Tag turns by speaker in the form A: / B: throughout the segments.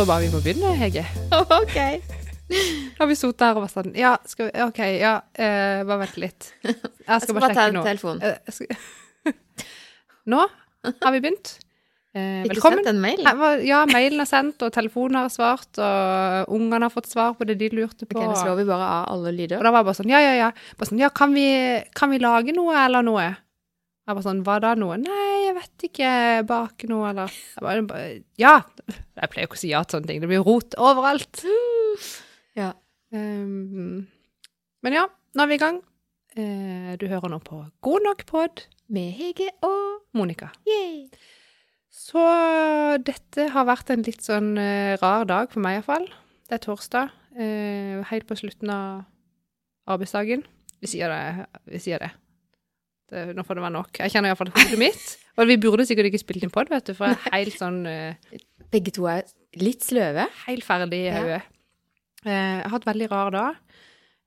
A: tror bare vi må begynne, Hege.
B: OK.
A: Har vi sittet her og vært sånn Ja, skal vi OK, ja, eh, bare vent litt. Jeg skal,
B: skal
A: bare sjekke nå.
B: Telefon.
A: Eh, jeg skal... Nå har vi begynt. Eh,
B: Ikke
A: velkommen.
B: sendt en mail?
A: Her Ja, mailen er sendt, og telefonen har svart, og ungene har fått svar på det de lurte på.
B: Ok, Nå slår vi bare av alle lyder.
A: Og da var det bare sånn, ja, ja, ja. Bare sånn, ja, kan vi, kan vi lage noe eller noe? Jeg bare sånn, hva da noe? Nei, jeg vet ikke, bake noe eller jeg bare, bare, Ja! Jeg pleier jo ikke å si ja til sånne ting. Det blir rot overalt.
B: Ja.
A: Um, men ja, nå er vi i gang. Uh, du hører nå på God nok pod,
B: Med Hege og
A: Monica.
B: Yay.
A: Så dette har vært en litt sånn uh, rar dag for meg iallfall. Det er torsdag, uh, helt på slutten av arbeidsdagen. Vi sier det. Vi sier det. Det nå får det være nok. Jeg kjenner iallfall hodet mitt. Og vi burde sikkert ikke spilt inn pod, vet du, for jeg er helt sånn uh,
B: Begge to er litt sløve.
A: helt ferdig i
B: Ja.
A: hodet. Eh, jeg har hatt veldig rar dag.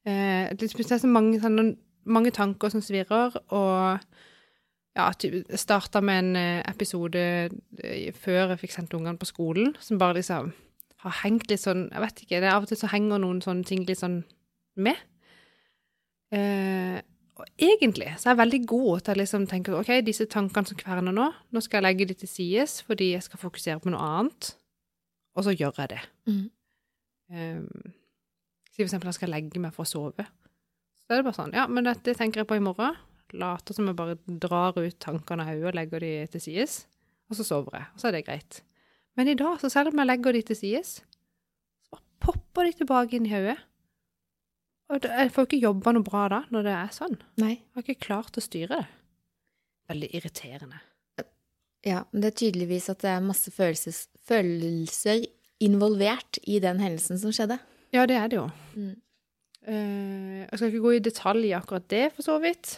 A: Uh, det er så mange, sånn, mange tanker som svirrer, og ja, jeg starta med en eh, episode eh, før jeg fikk sendt ungene på skolen, som bare liksom har hengt litt sånn Jeg vet ikke, det er av og til så henger noen sånne ting litt sånn med. Eh, og egentlig så er jeg veldig god til å liksom tenke OK, disse tankene som kverner nå, nå skal jeg legge de til sides fordi jeg skal fokusere på noe annet, og så gjør jeg det.
B: Mm.
A: Um, si for eksempel at jeg skal legge meg for å sove. Så er det bare sånn, ja, men dette tenker jeg på i morgen. Later som jeg bare drar ut tankene av hodet og legger de til sides, og så sover jeg. Og så er det greit. Men i dag, så selv om jeg legger de til sides, så bare popper de tilbake inn i hodet. Og jeg får ikke jobba noe bra da, når det er sånn.
B: Nei.
A: Jeg har ikke klart å styre det. Veldig irriterende.
B: Ja, men det er tydeligvis at det er masse følelses, følelser involvert i den hendelsen som skjedde.
A: Ja, det er det jo.
B: Mm.
A: Uh, jeg skal ikke gå i detalj i akkurat det, for så vidt.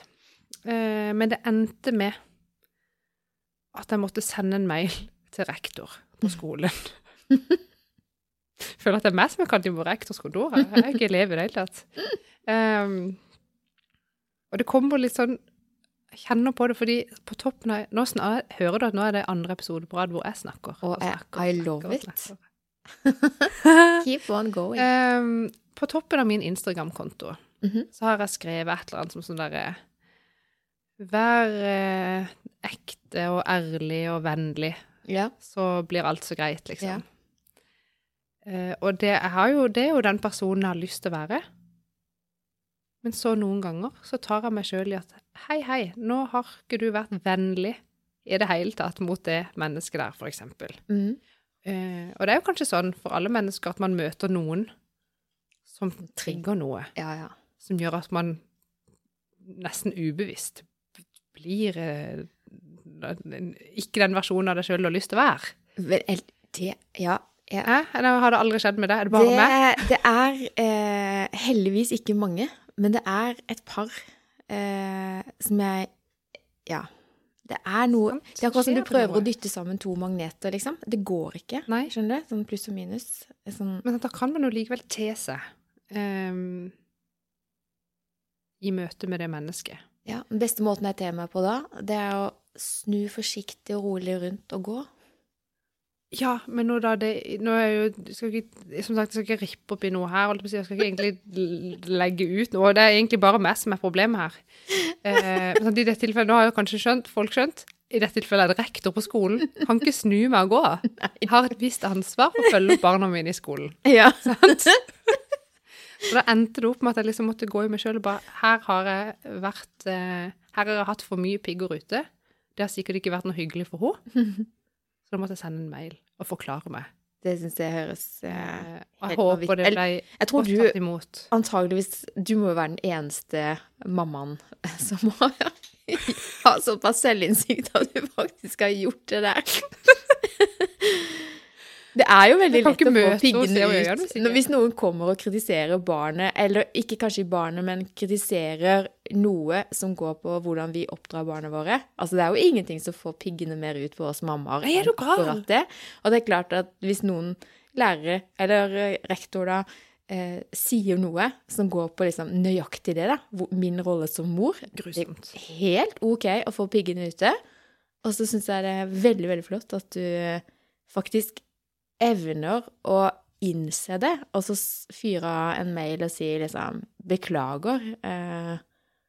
A: Uh, men det endte med at jeg måtte sende en mail til rektor på skolen. Føler at det er meg som er kalt inn på rektors kontor her. Jeg er ikke elev i det hele tatt. Um, og det kommer litt sånn Jeg kjenner på det, fordi på toppen av nå snar, Hører du at nå er det andre episode på rad hvor jeg snakker?
B: Og jeg-
A: snakker,
B: I love it. Keep on going.
A: Um, på toppen av min Instagram-konto
B: Mhm.
A: så har jeg skrevet et eller annet som sånn derre Vær eh, ekte og ærlig og vennlig,
B: Ja.
A: så blir alt så greit, liksom.
B: Ja.
A: Eh, og det, jo, det er jo den personen jeg har lyst til å være. Men så noen ganger så tar jeg meg sjøl i at hei, hei, nå har ikke du vært vennlig i det hele tatt mot det mennesket der, for eksempel.
B: Mhm.
A: Eh, og det er jo kanskje sånn for alle mennesker at man møter noen som trigger noe,
B: ja, ja.
A: som gjør at man nesten ubevisst blir eh, ikke den versjonen av deg sjøl du har lyst til å være.
B: Vel, det Ja. Ja.
A: Eller har det aldri skjedd med deg? Er det bare meg?
B: Det, det er eh, heldigvis ikke mange, men det er et par eh, som jeg Ja. Det er noe Det er akkurat som du prøver å dytte sammen to magneter, liksom. Det går ikke.
A: Nei.
B: Skjønner du? Sånn pluss og minus. Sånn
A: Men da kan man jo likevel te seg um, i møte med det mennesket.
B: Ja, Den beste måten jeg ter meg på da, det er å snu forsiktig og rolig rundt og gå.
A: Ja, men nå da det Nå er jo skal ikke, Som sagt, jeg skal ikke rippe opp i noe her. Jeg skal ikke egentlig legge ut noe. Det er egentlig bare meg som er problemet her. Eh, men sånn, i dette tilfellet, Nå har jo kanskje skjønt, folk skjønt i dette tilfellet er det rektor på skolen. Kan ikke snu meg og gå. Jeg har et visst ansvar for å følge opp barna mine i skolen.
B: Ja.
A: Sant? Så da endte det opp med at jeg liksom måtte gå i meg sjøl og bare Her har jeg vært eh, Her har jeg hatt for mye pigger ute. Det har sikkert ikke vært noe hyggelig for henne. Så da måtte jeg sende en mail og forklare meg.
B: Det syns jeg høres eh,
A: Eh, og jeg håper det ble
B: Jeg tror
A: godt
B: du
A: tatt imot.
B: antageligvis Du må jo være den eneste mammaen som har, har såpass selvinnsikt at du faktisk har gjort det der. Det er jo veldig lett å få piggene ut
A: Gjør,
B: hvis noen kommer og kritiserer barnet, eller ikke kanskje barnet, men kritiserer noe som går på hvordan vi oppdrar barna våre. Altså, det er jo ingenting som får piggene mer ut på oss mammaer
A: er
B: enn akkurat det. Og det er klart at hvis noen lærere, eller eh, rektor da, eh, sier noe som går på liksom nøyaktig det, da, min rolle som mor,
A: Grusomt.
B: det er helt ok å få piggene ute. Og så syns jeg det er veldig, veldig flott at du eh, faktisk evner å innse det, og så fyre av en mail og si liksom 'beklager'. Eh,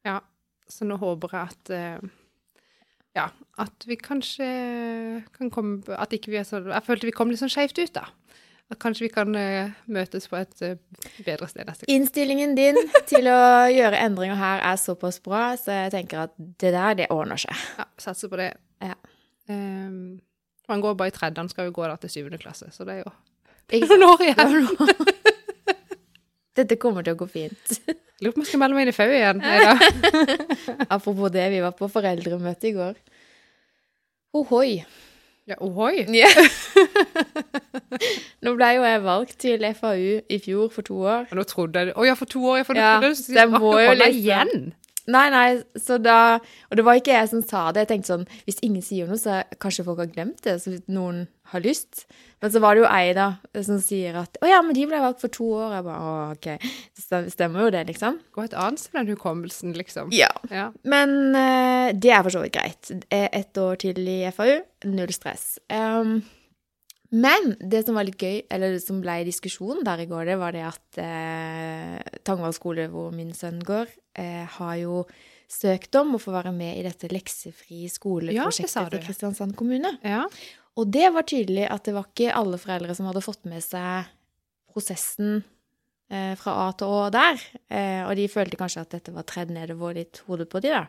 A: Ja, så nå håper jeg at eh, Ja, at vi kanskje kan komme At ikke vi er så Jeg følte vi kom litt sånn skeivt ut, da. At kanskje vi kan eh, møtes på et eh, bedre sted neste gang.
B: innstillingen din til å gjøre endringer her er såpass bra, så jeg tenker at det der, det ordner seg.
A: Ja, satser på det.
B: Ja.
A: Um, han går bare i tredje, han skal jo gå da til syvende klasse, så det er jo
B: Ikke
A: noen år igjen.
B: Dette kommer til å gå fint.
A: Lurer på om jeg skal melde meg inn i FAU igjen.
B: Apropos det, vi var på foreldremøte i går. Ohoi.
A: Ja, ohoi.
B: Ja. Nå ble jo jeg valgt til FAU i fjor for to år.
A: Og nå trodde jeg Å ja, for to år, ja, for nå
B: Ja,
A: trodde jeg du skulle
B: det jo
A: Bolla
B: liksom-
A: igjen.
B: Nei, nei, så da Og det var ikke jeg som sa det. Jeg tenkte sånn Hvis ingen sier noe, så kanskje folk har glemt det, så noen har lyst. Men så var det jo ei, da, som sier at Å ja, men de ble valgt for to år. Jeg bare Å, OK. Det stemmer jo det, liksom.
A: Gå et annet sted den hukommelsen, liksom.
B: Ja.
A: Ja.
B: Men uh, det er for så vidt greit. Ett år til i FAU, null stress. Um, men det som var litt gøy, eller det som ble diskusjon der i går, det var det at eh, Tangvall skole, hvor min sønn går, eh, har jo søkt om å få være med i dette leksefri
A: Ja,
B: skoleprosjektet
A: sa
B: til Kristiansand kommune.
A: ja.
B: Og det var tydelig at det var ikke alle foreldre som hadde fått med seg prosessen eh, fra A til Å der. Eh, og de følte kanskje at dette var tredd nedover litt hodet på de da.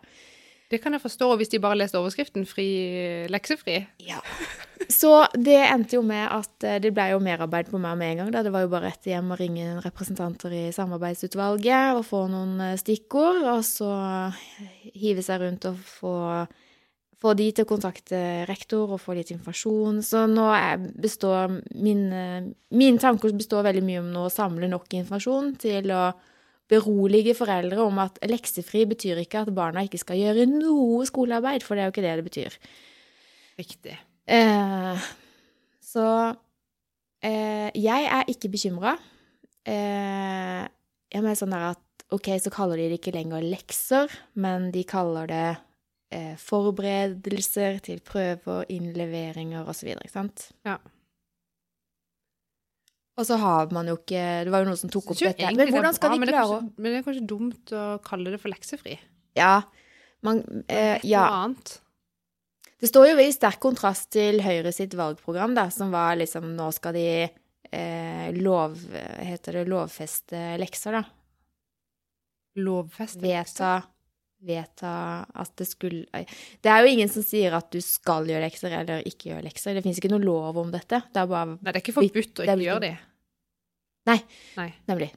A: Det kan jeg forstå hvis de bare leste overskriften 'fri leksefri'.
B: Ja. Så det endte jo med at eh, det ble jo merarbeid på meg med en gang. da. Det var jo bare rett hjem og ringe representanter i samarbeidsutvalget og få noen eh, stikkord, og så hive seg rundt og få, få de til å kontakte rektor og få litt informasjon. Så nå består mine, mine tanker består veldig mye om å samle nok informasjon til å berolige foreldre om at leksefri betyr ikke at barna ikke skal gjøre noe skolearbeid, for det er jo ikke det det betyr.
A: Riktig.
B: Eh, så eh, jeg er ikke bekymra. Eh, jeg mener sånn at OK, så kaller de det ikke lenger lekser, men de kaller det eh, forberedelser til prøver, innleveringer osv., ikke sant?
A: Ja.
B: Og så har man jo ikke Det var jo noen som tok opp dette. Men hvordan
A: det
B: skal de klare å
A: Men det er kanskje dumt å kalle det for leksefri.
B: Ja. Man, eh, ja.
A: Annet.
B: Det står jo i sterk kontrast til Høyre sitt valgprogram, da, som var liksom Nå skal de eh, lov... Heter det lovfeste lekser, da?
A: Lovfeste
B: lekser? Vedta at det skulle Det er jo ingen som sier at du skal gjøre lekser eller ikke gjøre lekser. Det fins ikke noe lov om dette. Det er bare
A: Nei, det er ikke forbudt å ikke gjøre det.
B: Nei.
A: Nei.
B: Nemlig.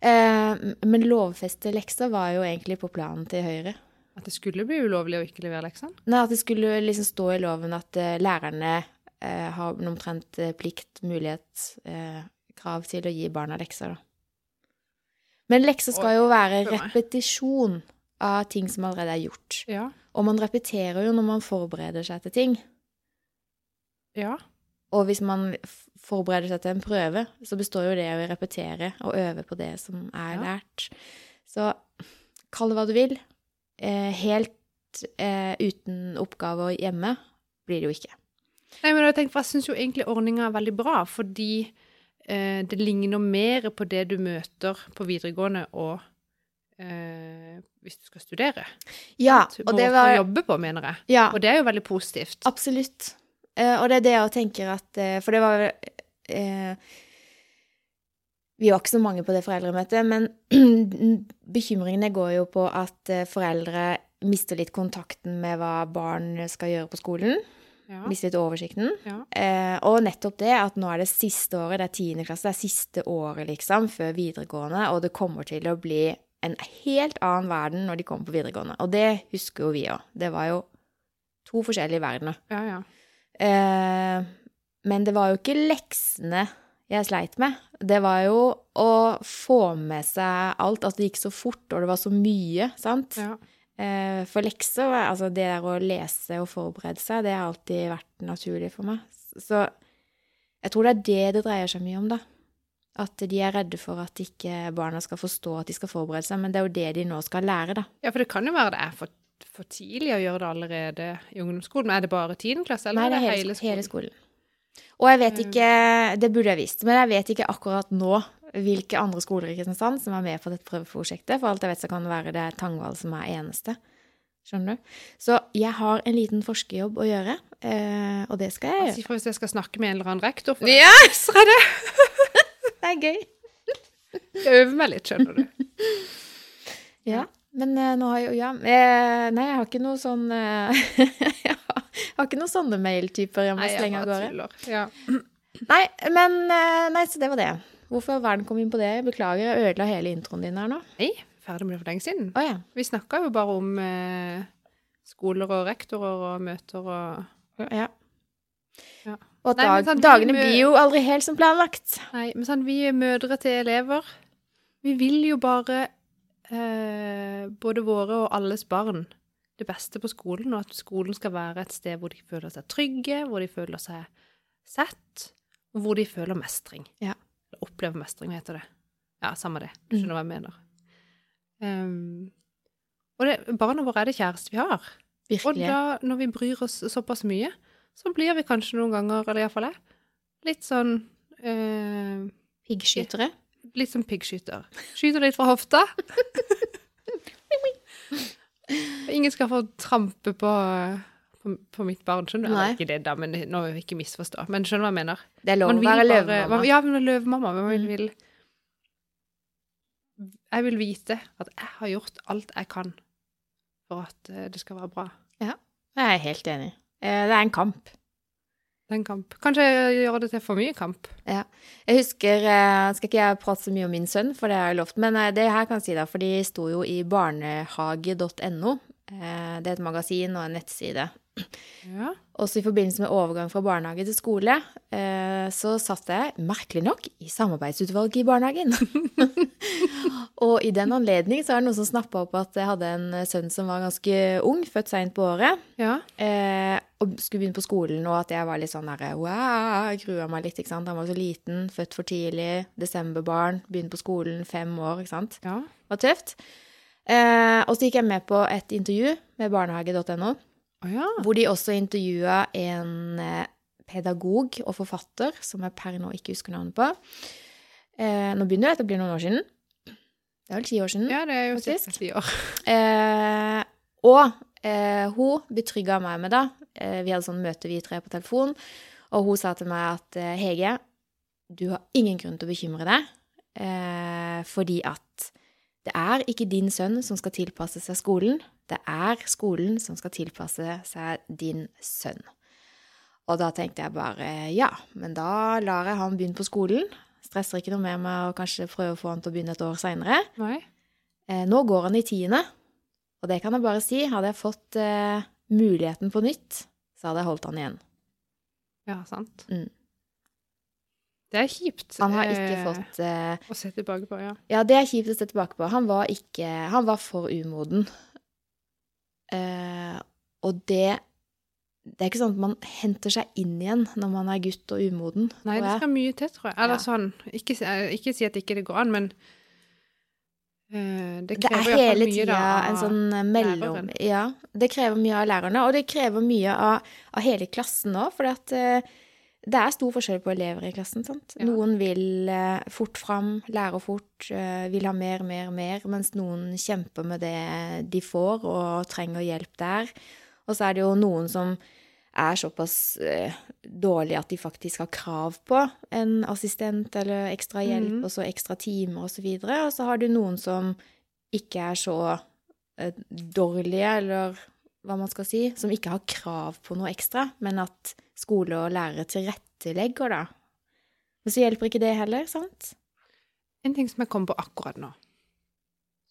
B: Eh, men lovfeste lekser var jo egentlig på planen til Høyre.
A: At det skulle bli ulovlig å ikke levere leksene?
B: Nei, At det skulle liksom stå i loven at uh, lærerne uh, har omtrent eh, plikt, mulighet, krav til å gi barna lekser, da. Men lekser skal jo være repetisjon av ting som allerede er gjort.
A: Ja.
B: Og man repeterer jo når man forbereder seg til ting.
A: Ja.
B: Og hvis man forbereder seg til en prøve, så består jo det av å repetere og øve på det som er
A: Ja.
B: lært. Så kall det hva du vil. Eh, helt eh, uten oppgaver hjemme blir det jo ikke.
A: Nei, men jeg tenker, jeg syns jo egentlig ordninga er veldig bra, fordi eh, det ligner mer på det du møter på videregående og eh, hvis du skal studere.
B: Ja, og det var
A: å jobbe på, mener jeg.
B: Ja,
A: Og det er jo veldig positivt.
B: absolutt. Eh, og det er det jeg tenker at eh, For det var eh, Vi var ikke så mange på det foreldremøtet, men bekymringene går jo på at eh, foreldre mister litt kontakten med hva barn skal gjøre på skolen.
A: Ja.
B: Mister litt oversikten.
A: Ja.
B: Eh, og nettopp det at nå er det siste året, det er tiende klasse, det er siste året, liksom, før videregående, og det kommer til å bli en helt annen verden når de kommer på videregående. Og det husker jo vi òg. Det var jo to forskjellige verdener.
A: ja, ja.
B: Eh, men det var jo ikke leksene jeg sleit med. Det var jo å få med seg alt, at det gikk så fort, og det var så mye, sant?
A: ja.
B: Eh, For lekser, altså det der å lese og forberede seg, det har alltid vært naturlig for meg. Så jeg tror det er det det dreier seg mye om, da. At de er redde for at ikke barna skal forstå at de skal forberede seg, men det er jo det de nå skal lære, da.
A: Ja, for det kan jo være det er for, for tidlig å gjøre det allerede i ungdomsskolen. Men er det bare tiendeklasse, eller
B: Nei, det er hele,
A: hele skolen?
B: hele skolen. Og jeg vet ikke Det burde jeg visst, men jeg vet ikke akkurat nå hvilke andre skoler i Kristiansand som er med på dette prøveprosjektet. For alt jeg vet, så kan det være det Tangvall som er eneste. Skjønner du? Så jeg har en liten forskerjobb å gjøre, eh, og det skal jeg gjøre.
A: Si ifra hvis jeg skal snakke med en eller annen rektor for
B: Ja,
A: så er det
B: det er gøy.
A: Jeg øver meg litt, skjønner du.
B: Ja, men eh, nå har jeg jo Ja. Eh, nei, jeg har ikke noe sånn Jeg har ikke noen sånne mailtyper jeg må slenge av gårde.
A: Ja.
B: Nei, men eh, Nei, så det var det. Hvorfor har verden kom inn på det? Beklager, jeg ødela hele introen din her nå.
A: Nei, ferdig med det for lenge siden.
B: Oh, ja.
A: Vi snakka jo bare om eh, skoler og rektorer og møter og
B: ja.
A: Ja.
B: Og at dag,
A: sånn,
B: dagene blir jo aldri helt som planlagt.
A: Nei, men sånn, vi er mødre til elever. Vi vil jo bare eh, både våre og alles barn det beste på skolen, og at skolen skal være et sted hvor de føler seg trygge, hvor de føler seg sett, og hvor de føler mestring.
B: Ja.
A: Eller opplever mestring, heter det. Ja, samme det. Du skjønner hva jeg mener. Um, og det, barna våre er det kjæreste vi har. Og
B: Virkelig.
A: da, når vi bryr oss såpass mye, så blir vi kanskje noen ganger, eller iallfall jeg, litt sånn eh,
B: Piggskytere.
A: Litt som piggskyter. Skyter litt fra hofta. Ingen skal få trampe på, på, på mitt barn, skjønner du?
B: Nei.
A: Ikke det, da, men nå vil vi ikke misforstå. Men skjønner hva jeg mener?
B: Det er lov å være løvemamma.
A: Ja, men løvemamma. Men man
B: Mm.
A: vil Jeg vil vite at jeg har gjort alt jeg kan for at eh, det skal være bra.
B: Jeg er helt enig. Eh, Det er en kamp.
A: Det er kamp. Kanskje gjøre gjør det til for mye kamp. Ja.
B: Jeg husker eh, Skal ikke jeg prate så mye om min sønn, for det har jeg lovt, men eh, det her kan jeg si, da, for de sto jo i barnehage.no. Eh, Det er et magasin og en nettside.
A: Ja.
B: Også i forbindelse med overgang fra barnehage til skole, eh, så satt jeg, merkelig nok, i samarbeidsutvalget i barnehagen. og i den anledning så er det noen som snappa opp at jeg hadde en sønn som var ganske ung, født seint på året,
A: ja.
B: eh, og skulle begynne på skolen, og at jeg var litt sånn derre wow, grua meg litt, ikke sant. Han var så liten, født for tidlig, desemberbarn, begynte på skolen, fem år, ikke sant.
A: Ja.
B: Det var tøft. Eh, og så gikk jeg med på et intervju med barnehage.no.
A: Å ja.
B: Hvor de også intervjua en eh, pedagog og forfatter som jeg per nå ikke husker navnet på. Eh, nå begynner dette å bli noen år siden. Det er vel ti år siden.
A: Ja, det er jo
B: Faktisk.
A: ti år.
B: Eh, og eh, hun betrygga meg med, det. eh, Vi hadde sånn møte, vi tre, på telefon. Og hun sa til meg at eh, Hege, du har ingen grunn til å bekymre deg, eh, fordi at det er ikke din sønn som skal tilpasse seg skolen, det er skolen som skal tilpasse seg din sønn. Og da tenkte jeg bare ja, men da lar jeg han begynne på skolen. Stresser ikke noe mer med å kanskje prøve å få han til å begynne et år seinere. Eh, nå går han i tiende, og det kan jeg bare si. Hadde jeg fått eh, muligheten på nytt, så hadde jeg holdt han igjen.
A: Ja, sant.
B: Mm.
A: Det er kjipt
B: Han har ikke
A: eh,
B: fått eh,
A: å se tilbake på, ja.
B: Ja, det er kjipt å se tilbake på. Han var ikke Han var for umoden. Eh, og det Det er ikke sånn at man henter seg inn igjen når man er gutt og umoden.
A: Nei, det skal mye til, tror jeg. Eller
B: Ja.
A: sånn Ikke, eh, ikke si at ikke det går an, men eh, det
B: Det er hele tida
A: da,
B: en sånn eh, mellom... Ja, det krever mye av lærerne, og det krever mye av, av hele klassen òg, for at eh, det er stor forskjell på elever i klassen. sant?
A: Ja.
B: Noen vil eh, fort fram, lærer fort, eh, vil ha mer, mer, mer, mens noen kjemper med det de får og trenger hjelp der. Og så er det jo noen som er såpass eh, dårlige at de faktisk har krav på en assistent eller ekstra hjelp,
A: mm.
B: og så ekstra timer og så videre. Og så har du noen som ikke er så dårlige, eller hva man skal si, som ikke har krav på noe ekstra, men at skole og lærere tilrettelegger, da. Men så hjelper ikke det heller, sant?
A: En ting som jeg kom på akkurat nå,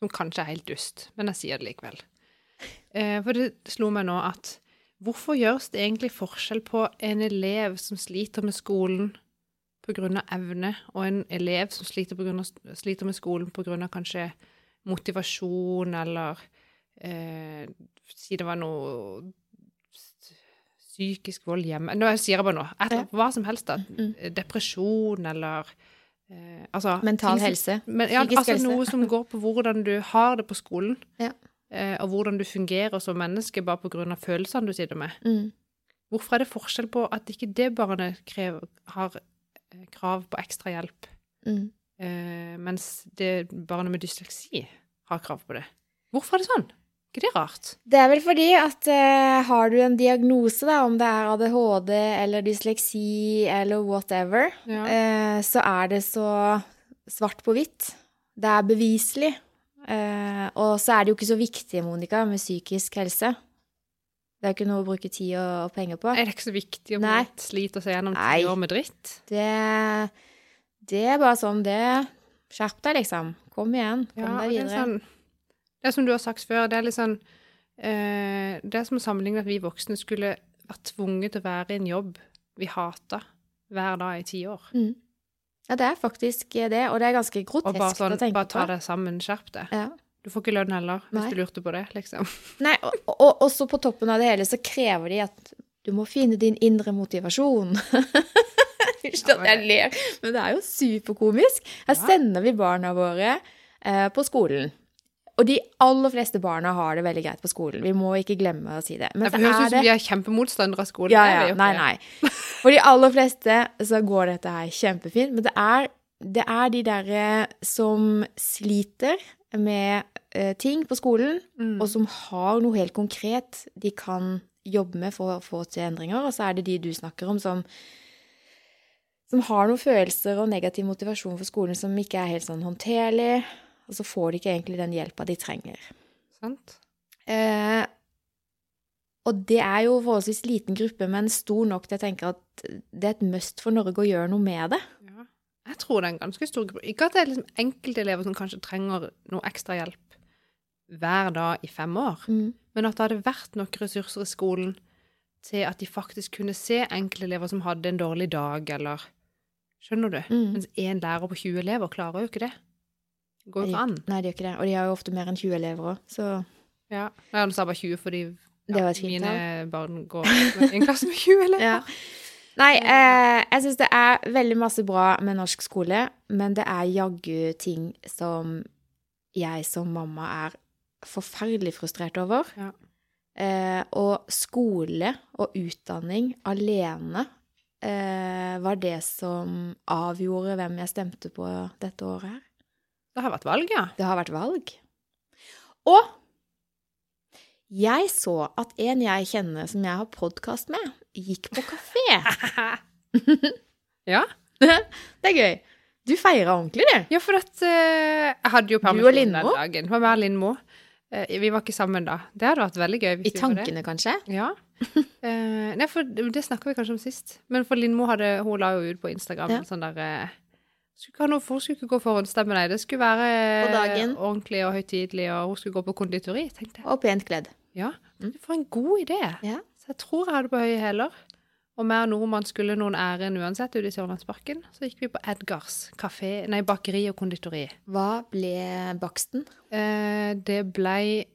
A: som kanskje er helt dust, men jeg sier det likevel. Eh, for det slo meg nå at hvorfor gjøres det egentlig forskjell på en elev som sliter med skolen pga. evne, og en elev som sliter, grunn av, sliter med skolen pga. kanskje motivasjon eller eh, Si det var noe psykisk vold hjemme Nå sier jeg bare noe. Et,
B: Ja.
A: Hva som helst. da.
B: Mm.
A: Depresjon eller eh, altså,
B: Mental
A: som-
B: helse.
A: men, ja,
B: Psykisk
A: altså
B: helse.
A: noe som går på hvordan du har det på skolen,
B: Ja.
A: eh, og hvordan du fungerer som menneske bare av følelsene du sitter med.
B: Mm.
A: Hvorfor er det forskjell på at ikke det barnet krever, har eh, krav på ekstra hjelp,
B: Mm.
A: eh, mens det barnet med dysleksi har krav på det? Hvorfor er det sånn? Ikke det rart?
B: Det er vel fordi at uh, har du en diagnose, da, om det er ADHD eller dysleksi eller whatever,
A: Ja.
B: uh, så er det så svart på hvitt. Det er beviselig. Uh, og så er det jo ikke så viktig, Monica, med psykisk helse. Det er jo ikke noe å bruke tid og, og penger på.
A: Er det ikke så viktig om
B: Nei.
A: man sliter seg gjennom ti år med dritt?
B: Det, det er bare sånn det Skjerp deg, liksom. Kom igjen. Kom
A: Ja,
B: deg
A: det er
B: videre.
A: sånn Er som du har sagt før, det er litt sånn eh, Det er som å sammenligne at vi voksne skulle vært tvunget til å være i en jobb vi hata hver dag i ti år.
B: Mm. Ja, det er faktisk det, og det er ganske
A: Og
B: grotesk
A: sånn
B: å tenke
A: Bare ta
B: det
A: deg sammen, skjerp deg.
B: Ja.
A: Du får ikke lønn heller, hvis
B: Nei.
A: du lurte på det, liksom.
B: Nei, og, og også på toppen av det hele så krever de at du må finne din indre motivasjon. Unnskyld
A: Ja,
B: at jeg ler, men det er jo superkomisk. Her
A: Ja.
B: sender vi barna våre eh, på skolen. Og de aller fleste barna har det veldig greit på skolen. Vi må ikke glemme å si det. Men
A: Det
B: så
A: høres
B: er
A: ut som vi er kjempemotstandere av skolen.
B: ja, ja. Nei, nei. For de aller fleste så går dette her kjempefint. Men det er, det er de derre som sliter med uh, ting på skolen,
A: Mm.
B: og som har noe helt konkret de kan jobbe med for å få til endringer. Og så er det de du snakker om, som, som har noen følelser og negativ motivasjon for skolen som ikke er helt sånn håndterlig. Og så får de ikke egentlig den hjelpa de trenger.
A: Sant?
B: Eh, og det er jo forholdsvis liten gruppe, men stor nok til jeg tenker at det er et must for Norge å gjøre noe med det.
A: Ja. Jeg tror det er en ganske stor gruppe. Ikke at det er liksom enkelte elever som kanskje trenger noe ekstra hjelp hver dag i fem år, men at det hadde vært nok ressurser i skolen til at de faktisk kunne se enkelte elever som hadde en dårlig dag, eller Skjønner du?
B: Mm.
A: Mens én lærer på 20 elever klarer jo ikke det. Det går jo ikke an.
B: Nei, de gjør ikke det. Og de har jo ofte mer enn 20 elever òg, så
A: Ja. Jeg sa bare 20 fordi
B: det fint
A: mine
B: tall.
A: barn går i en klasse med 20 elever.
B: Ja. Nei, eh, jeg syns det er veldig masse bra med norsk skole, men det er jaggu ting som jeg som mamma er forferdelig frustrert over.
A: Ja.
B: Eh, og skole og utdanning alene eh, var det som avgjorde hvem jeg stemte på dette året her.
A: Det har vært valg, ja.
B: Det har vært valg. Og jeg så at en jeg kjenner som jeg har podkast med, gikk på kafé.
A: Ja.
B: det er gøy. Du feira ordentlig, du.
A: Ja, for at uh, jeg hadde jo permisjon den dagen. Det var meg og Lindmo. Eh, vi var ikke sammen da. Det hadde vært veldig gøy. hvis
B: I tankene, kanskje?
A: Ja. Uh, nei, for det, snakka vi kanskje om sist. Men for Lindmo hadde Hun la jo ut på Instagram
B: Ja.
A: sånn der skulle ikke ha noe, for Hun skulle ikke gå forhåndsstemme, nei. Det skulle være ordentlig og høytidelig, og hun skulle gå på konditori, tenkte jeg.
B: Og pent kledd.
A: Ja,
B: Mm.
A: for en god idé.
B: Ja.
A: Så jeg tror jeg hadde på høye hæler. Og mer nordmann skulle noen ærend uansett ute i Sørlandsparken. Så gikk vi på Edgars kafé, nei, bakeri og konditori.
B: Hva ble baksten?
A: Eh, det blei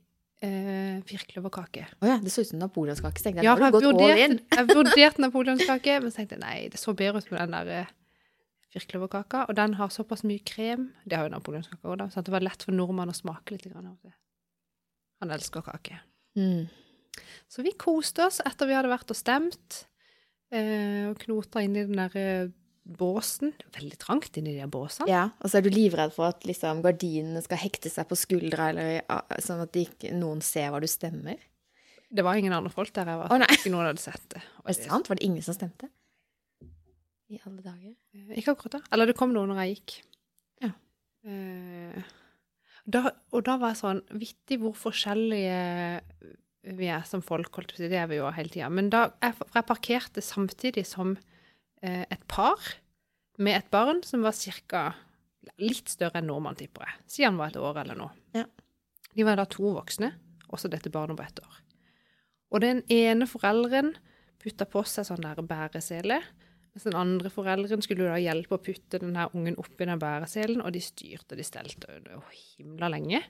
A: eh, firkløverkake.
B: Å ja, det så ut som napoleonskake.
A: Ja, jeg jeg vurderte napoleonskake, men så tenkte jeg nei, det så bedre ut med den der eh, firkløverkaka. Og den har såpass mye krem. Det har jo napoleonskaka òg, da. Så det var lett for nordmannen å smake litt. Grann av det. Han elsker kake.
B: Mm.
A: Så vi koste oss etter vi hadde vært og stemt, eh, og knota inn i den der eh, båsen. Veldig trangt inni de båsene.
B: Ja, og så er du livredd for at liksom, gardinene skal hekte seg på skuldra, eller sånn at ikke, noen ser hva du stemmer.
A: Det var ingen andre folk der jeg var.
B: Å.
A: Ikke noen hadde sett det. Og
B: Er det sant? Var det ingen som stemte? I alle dager.
A: Eh, Ikke akkurat da. Eller det kom noe når jeg gikk.
B: Ja.
A: Eh, da, og da var jeg sånn Vittig hvor forskjellige vi er som folk, holdt på å si. Det er vi jo hele tida. Men da jeg, jeg parkerte samtidig som eh, et par med et barn som var ca. litt større enn nordmann, tipper jeg. Siden han var et år eller noe.
B: Ja.
A: De var da to voksne, også dette barnet på ett år. Og den ene forelderen putta på seg sånn der bæresele. Mens den andre forelderen skulle da hjelpe å putte den her ungen oppi den bæreselen, og de styrte og de stelte og himla lenge.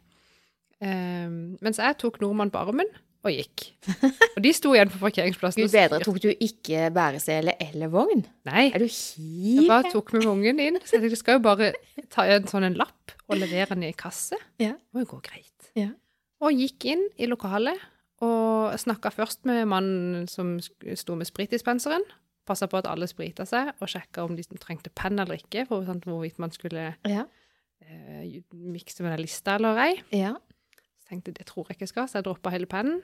A: Um, mens jeg tok nordmann på armen og gikk. Og de sto igjen på parkeringsplassen.
B: Gud bedre, tok du ikke bæresele eller vogn?
A: Nei,
B: Er du
A: jeg bare tok med ungen inn. Så jeg skal jo bare ta en sånn en lapp og levere den i kasse.
B: Ja.
A: Det må jo gå greit.
B: Ja.
A: Og gikk inn i lokalet Og snakka først med mannen som sto med spritdispenseren. Passa på at alle sprita seg, og sjekka om de trengte penn eller ikke, for sant, hvorvidt man skulle
B: Ja.
A: eh, mikse med den lista eller ei.
B: Ja.
A: Så tenkte jeg det tror jeg ikke jeg skal, så jeg droppa hele pennen.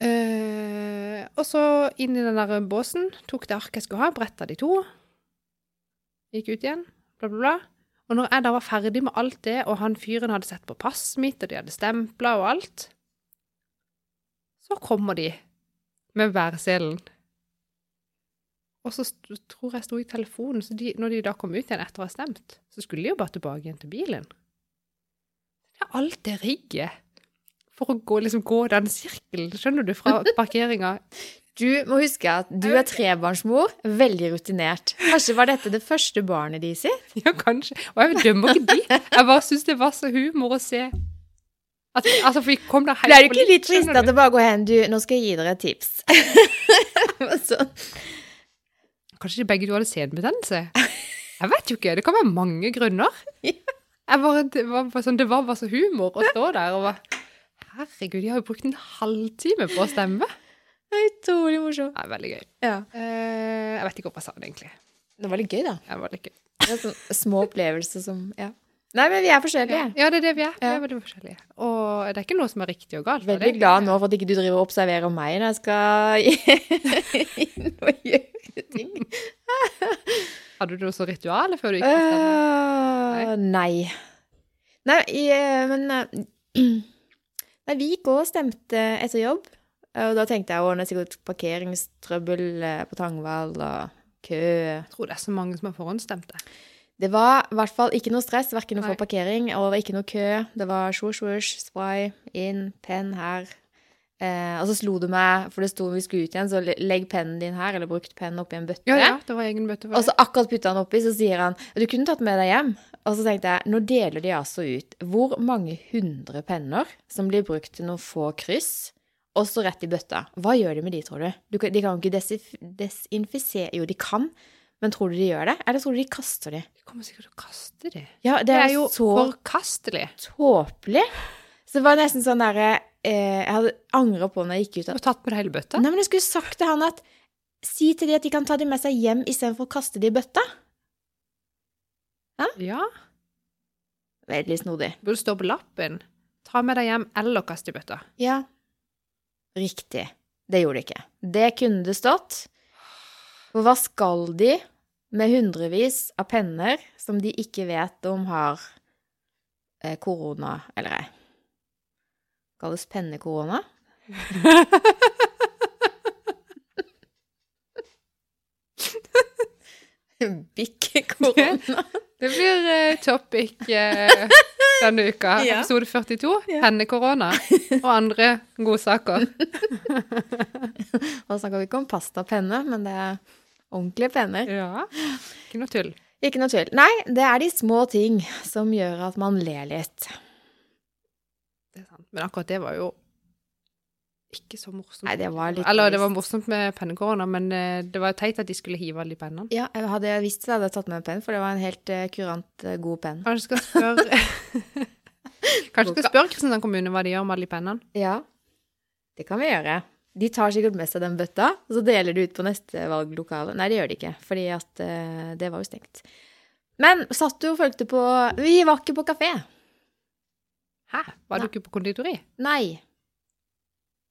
A: Eh, og så inn i den der båsen, tok det arket jeg skulle ha, bretta de to. Gikk ut igjen, bla, bla, bla. Og når jeg da var ferdig med alt det, og han fyren hadde sett på passet mitt, og de hadde stempla og alt, så kommer de med værselen. Og så tror jeg sto i telefonen, så de, når de da kom ut igjen etter å ha stemt, så skulle de jo bare tilbake igjen til bilen. Det er alt det rigget for å gå, liksom, gå den sirkelen, skjønner du, fra parkeringa.
B: Du må huske at du er trebarnsmor, veldig rutinert. Kanskje var dette det første barnet de sitt?
A: Ja, kanskje. Og jeg dømmer ikke de. Jeg bare syns det var så humor å se. At, altså, for vi kom da helt
B: Ble du ikke litt
A: trist
B: til å bare gå hen? Du, nå skal jeg gi dere et tips. sånn.
A: Kanskje de begge to hadde senbetennelse? Jeg vet jo ikke. Det kan være mange grunner. Bare, det, var sånn, det var bare så humor å stå der og bare Herregud, de har jo brukt en halvtime på å stemme.
B: Det er Utrolig morsomt.
A: Det er veldig gøy.
B: Ja.
A: Eh, jeg vet ikke hva jeg sa det egentlig.
B: Det var litt gøy, da.
A: Det var litt gøy.
B: Det er sånne små opplevelser som Ja. Nei, men vi er forskjellige.
A: Ja, det er det vi er. Vi er veldig forskjellige. Og det er ikke noe som er riktig og galt.
B: Veldig glad nå for at ikke du driver og observerer meg når jeg skal inn og gjøre ting.
A: Hadde du noe ritualer ritual før du gikk på?
B: Øh, nei. Nei, i- men øh, Nei, vi gikk og stemte etter jobb. Og da tenkte jeg å, det er sikkert parkeringstrøbbel eh, på Tangvall og kø.
A: Jeg tror det er så mange som har forhåndsstemte.
B: Det var i hvert fall ikke noe stress, verken å få parkering og ikke noe kø. Det var swoosh, swoosh, spray, inn, penn her. Eh, og så slo det meg, for det sto vi skulle ut igjen, så legg pennen din her, eller brukt pennen oppi en bøtte.
A: Ja, ja, det var egen bøtte for
B: Og så akkurat putta han oppi, så sier han du kunne tatt med deg hjem. Og så tenkte jeg, nå deler de altså ut hvor mange hundre penner som blir brukt til noen få kryss, og så rett i bøtta. Hva gjør de med de, tror du? du de kan jo ikke desinfisere Jo, de kan, men tror du de gjør det? Eller tror du de kaster de?
A: De kommer sikkert til å kaste det.
B: Ja,
A: Det er jo
B: så
A: forkastelig.
B: tåpelig. Så det var nesten sånn derre eh, Jeg hadde angra på når jeg gikk ut.
A: Du
B: At,
A: har tatt med deg hele bøtta.
B: nei, men jeg skulle sagt til han at Si til de at de kan ta de med seg hjem istedenfor å kaste de i bøtta.
A: Ja.
B: Veldig snodig.
A: Burde stå på lappen. Ta med deg hjem eller kast i bøtta.
B: Ja. Riktig. Det gjorde det ikke. Det kunne det stått. For hva skal de med hundrevis av penner som de ikke vet om har eh, korona eller ei? Kalles pennekorona? Bikkekorona.
A: Det blir eh, topic eh, denne uka.
B: Ja.
A: Episode 42.
B: Ja.
A: Pennekorona og andre godsaker.
B: Da snakker vi ikke om pastapenne, men det er ordentlige penner.
A: Ja. Ikke noe tull.
B: Ikke noe tull. Nei, det er de små ting som gjør at man ler litt.
A: Det er sant. Men akkurat det var jo ikke så morsomt.
B: Nei, det var litt
A: Eller det var morsomt med pennekorona, men eh, det var teit at de skulle hive alle de pennene.
B: Ja, jeg hadde visst det, hadde jeg tatt med en penn, for det var en helt eh, kurant eh, god penn.
A: Kanskje skal spørre Kanskje skal spørre Kristiansand kommune hva de gjør med alle de pennene.
B: Ja, det kan vi gjøre. De tar sikkert med seg den bøtta, og så deler de ut på neste valglokale. Nei, det gjør de ikke, fordi at uh, det var jo stengt. Men satt du og fulgte på Vi var ikke på kafé.
A: Hæ? Var du ikke på konditori?
B: Nei.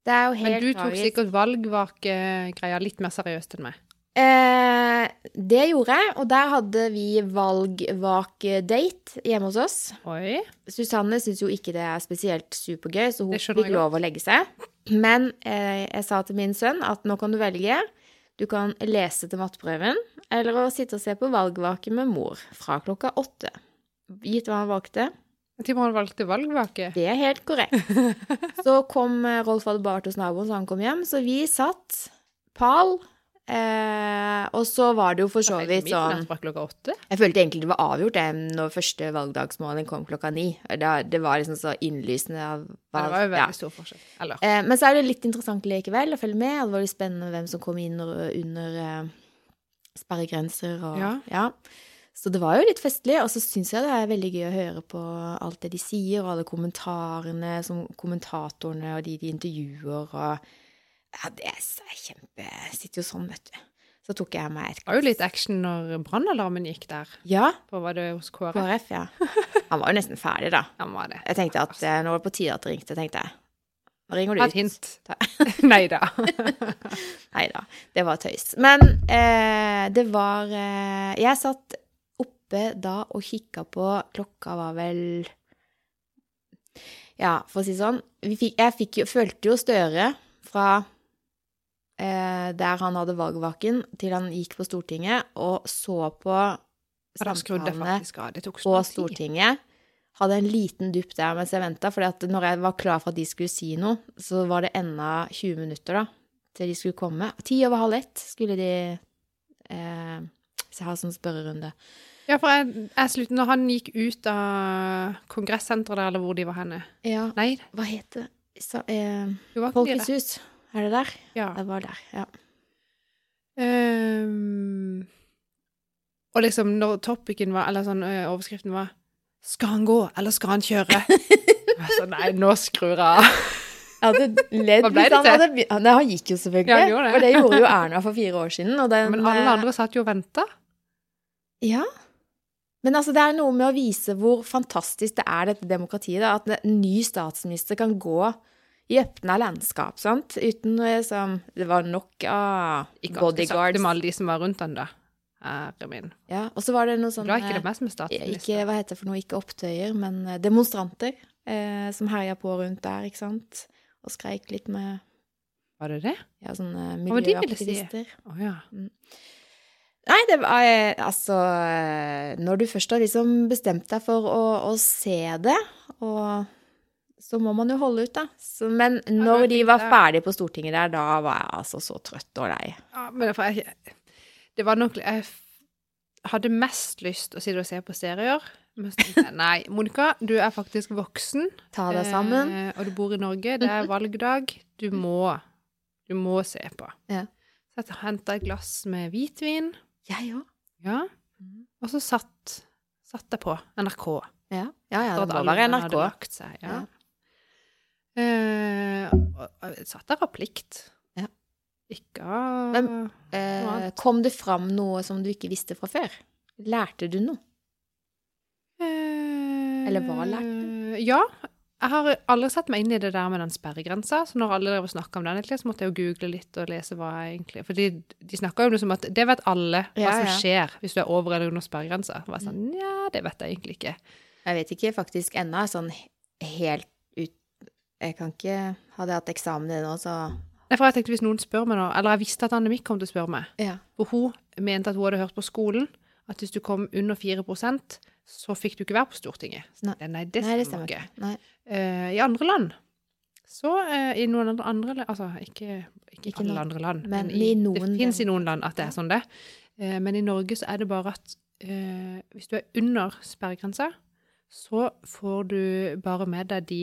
B: Det er jo helt
A: Men du tok
B: tragisk.
A: sikkert valgvakegreia litt mer seriøst enn meg.
B: Eh, det gjorde jeg, og der hadde vi valgvakedate hjemme hos oss.
A: Oi.
B: Susanne syns jo ikke det er spesielt supergøy, så hun fikk lov å legge seg. Men eh, jeg sa til min sønn at nå kan du velge. Du kan lese til matteprøven, eller å sitte og se på valgvake med mor fra klokka åtte. Gitt hva han valgte.
A: Til han valgte valgvake.
B: Det er helt korrekt. Så kom eh, Rolf hadde bart hos naboen, så han kom hjem. Så vi satt pal. Eh, og så var det jo for så vidt sånn? Jeg følte egentlig det var avgjort det når første valgdagsmåling kom klokka ni. Det, det var liksom så innlysende av
A: Ja, det var jo
B: ja.
A: veldig stor forskjell.
B: Eh, men så er det litt interessant likevel å følge med. Det var litt spennende hvem som kom inn under, under eh, sperregrenser og
A: Ja.
B: ja. Så det var jo litt festlig, og så syns jeg det er veldig gøy å høre på alt det de sier, og alle kommentarene som kommentatorene og de de intervjuer, og Ja, det er kjempe Jeg sitter jo sånn, vet du. Så tok jeg meg et
A: Det var jo litt action når brannalarmen gikk der.
B: Ja,
A: På var det hos KrF?
B: KrF, ja. Han var jo nesten ferdig, da.
A: Han var det.
B: Jeg tenkte at eh, nå var det på tide at det ringte, tenkte jeg. Nå ringer du ut.
A: et hint. Nei da.
B: Nei da, det var tøys. Men eh, det var eh, Jeg satt oppe da og kikka på Klokka var vel Ja, for å si det sånn vi fikk, Jeg fikk jo, følte jo Støre fra der han hadde valgvaken, til han gikk på Stortinget, og så på samtalene på. Stortinget. Hadde en liten dupp der mens jeg venta, for når jeg var klar for at de skulle si noe, så var det enda 20 minutter da, til de skulle komme. Ti over halv ett skulle de eh, ha sånn spørrerunde.
A: Ja, for jeg, jeg slutt, når han gikk ut av kongressenteret eller hvor de var henne
B: Ja,
A: Nei,
B: hva het det? Så, eh, Folkets hus. Er det der?
A: Ja.
B: Det var der, ja.
A: Um, og liksom når topicen var, eller sånn overskriften var Skal han gå, eller skal han kjøre? Sa, nei, nå skrur jeg av.
B: Jeg hadde ledd hvis
A: det
B: han
A: til?
B: hadde han gikk jo selvfølgelig.
A: Ja, han gjorde det.
B: For det gjorde jo Erna for fire år siden. Og den,
A: Men alle
B: eh,
A: andre satt jo og venta.
B: Ja. Men altså, det er noe med å vise hvor fantastisk det er, dette demokratiet. Da, at en ny statsminister kan gå i åpna landskap, sant? Uten noe som Det var nok av
A: Ikke
B: bodyguards.
A: det med alle de som var rundt han, da. Herre min.
B: Ja, og så var det noe sånn
A: Det var ikke det
B: eh,
A: mest med
B: ikke,
A: statsminister.
B: Hva heter det for noe? Ikke opptøyer, men eh, demonstranter eh, som herja på rundt der, ikke sant? Og skreik litt med
A: Var det det?
B: ja, sånne
A: de ville si?
B: miljøaktivister.
A: Å ja.
B: Nei, det var eh, altså eh, Når du først har liksom bestemt deg for å, å se det, og så må man jo holde ut, da. Så, men når de var ferdige på Stortinget der, da var jeg altså så trøtt og lei.
A: ja men det var nok Jeg hadde mest lyst å sitte og se på serier. Men så tenkte jeg nei, Monica, du er faktisk voksen.
B: Ta deg sammen.
A: Eh, og du bor i Norge. Det er valgdag. Du må, du må se på.
B: Ja.
A: Så jeg henta et glass med hvitvin.
B: Jeg òg.
A: Ja.
B: Mhm.
A: Og så satt, satt jeg på NRK.
B: Ja. ja, ja, det må være NRK.
A: seg, ja.
B: Ja.
A: Eh, og, og jeg satt der av plikt.
B: Ja.
A: Ikke av
B: Men- Eh, kom det fram noe som du ikke visste fra før? Lærte du noe?
A: Eh,
B: Eller hva lærte du?
A: Ja. Jeg har aldri satt meg inn i det der med den sperregrensa, så når alle drev og snakka om den, egentlig, så måtte jeg jo google litt og lese hva jeg egentlig For de, de snakka jo om det som at det vet alle hva
B: Ja,
A: som
B: ja.
A: skjer hvis du er over eller under sperregrensa. Jeg var sånn, Nja, det vet jeg egentlig ikke.
B: Jeg vet ikke faktisk ennå, sånn helt Jeg kan ikke Hadde jeg hatt eksamen i det nå, så
A: Nei, for jeg tenkte hvis noen spør meg nå, eller jeg visste at Annemik kom til å spørre meg,
B: Ja.
A: for hun mente at hun hadde hørt på skolen at hvis du kom under 4% så fikk du ikke være på Stortinget.
B: Nei.
A: Nei, det stemmer ikke.
B: Nei.
A: Uh, I andre land så uh, I noen andre, andre Altså ikke, ikke,
B: Ikke
A: alle
B: noen,
A: andre land,
B: men
A: men,
B: i noen
A: det fins i noen land at det er sånn det. Uh, men i Norge så er det bare at hvis du er under sperregrensa, så får du bare med deg de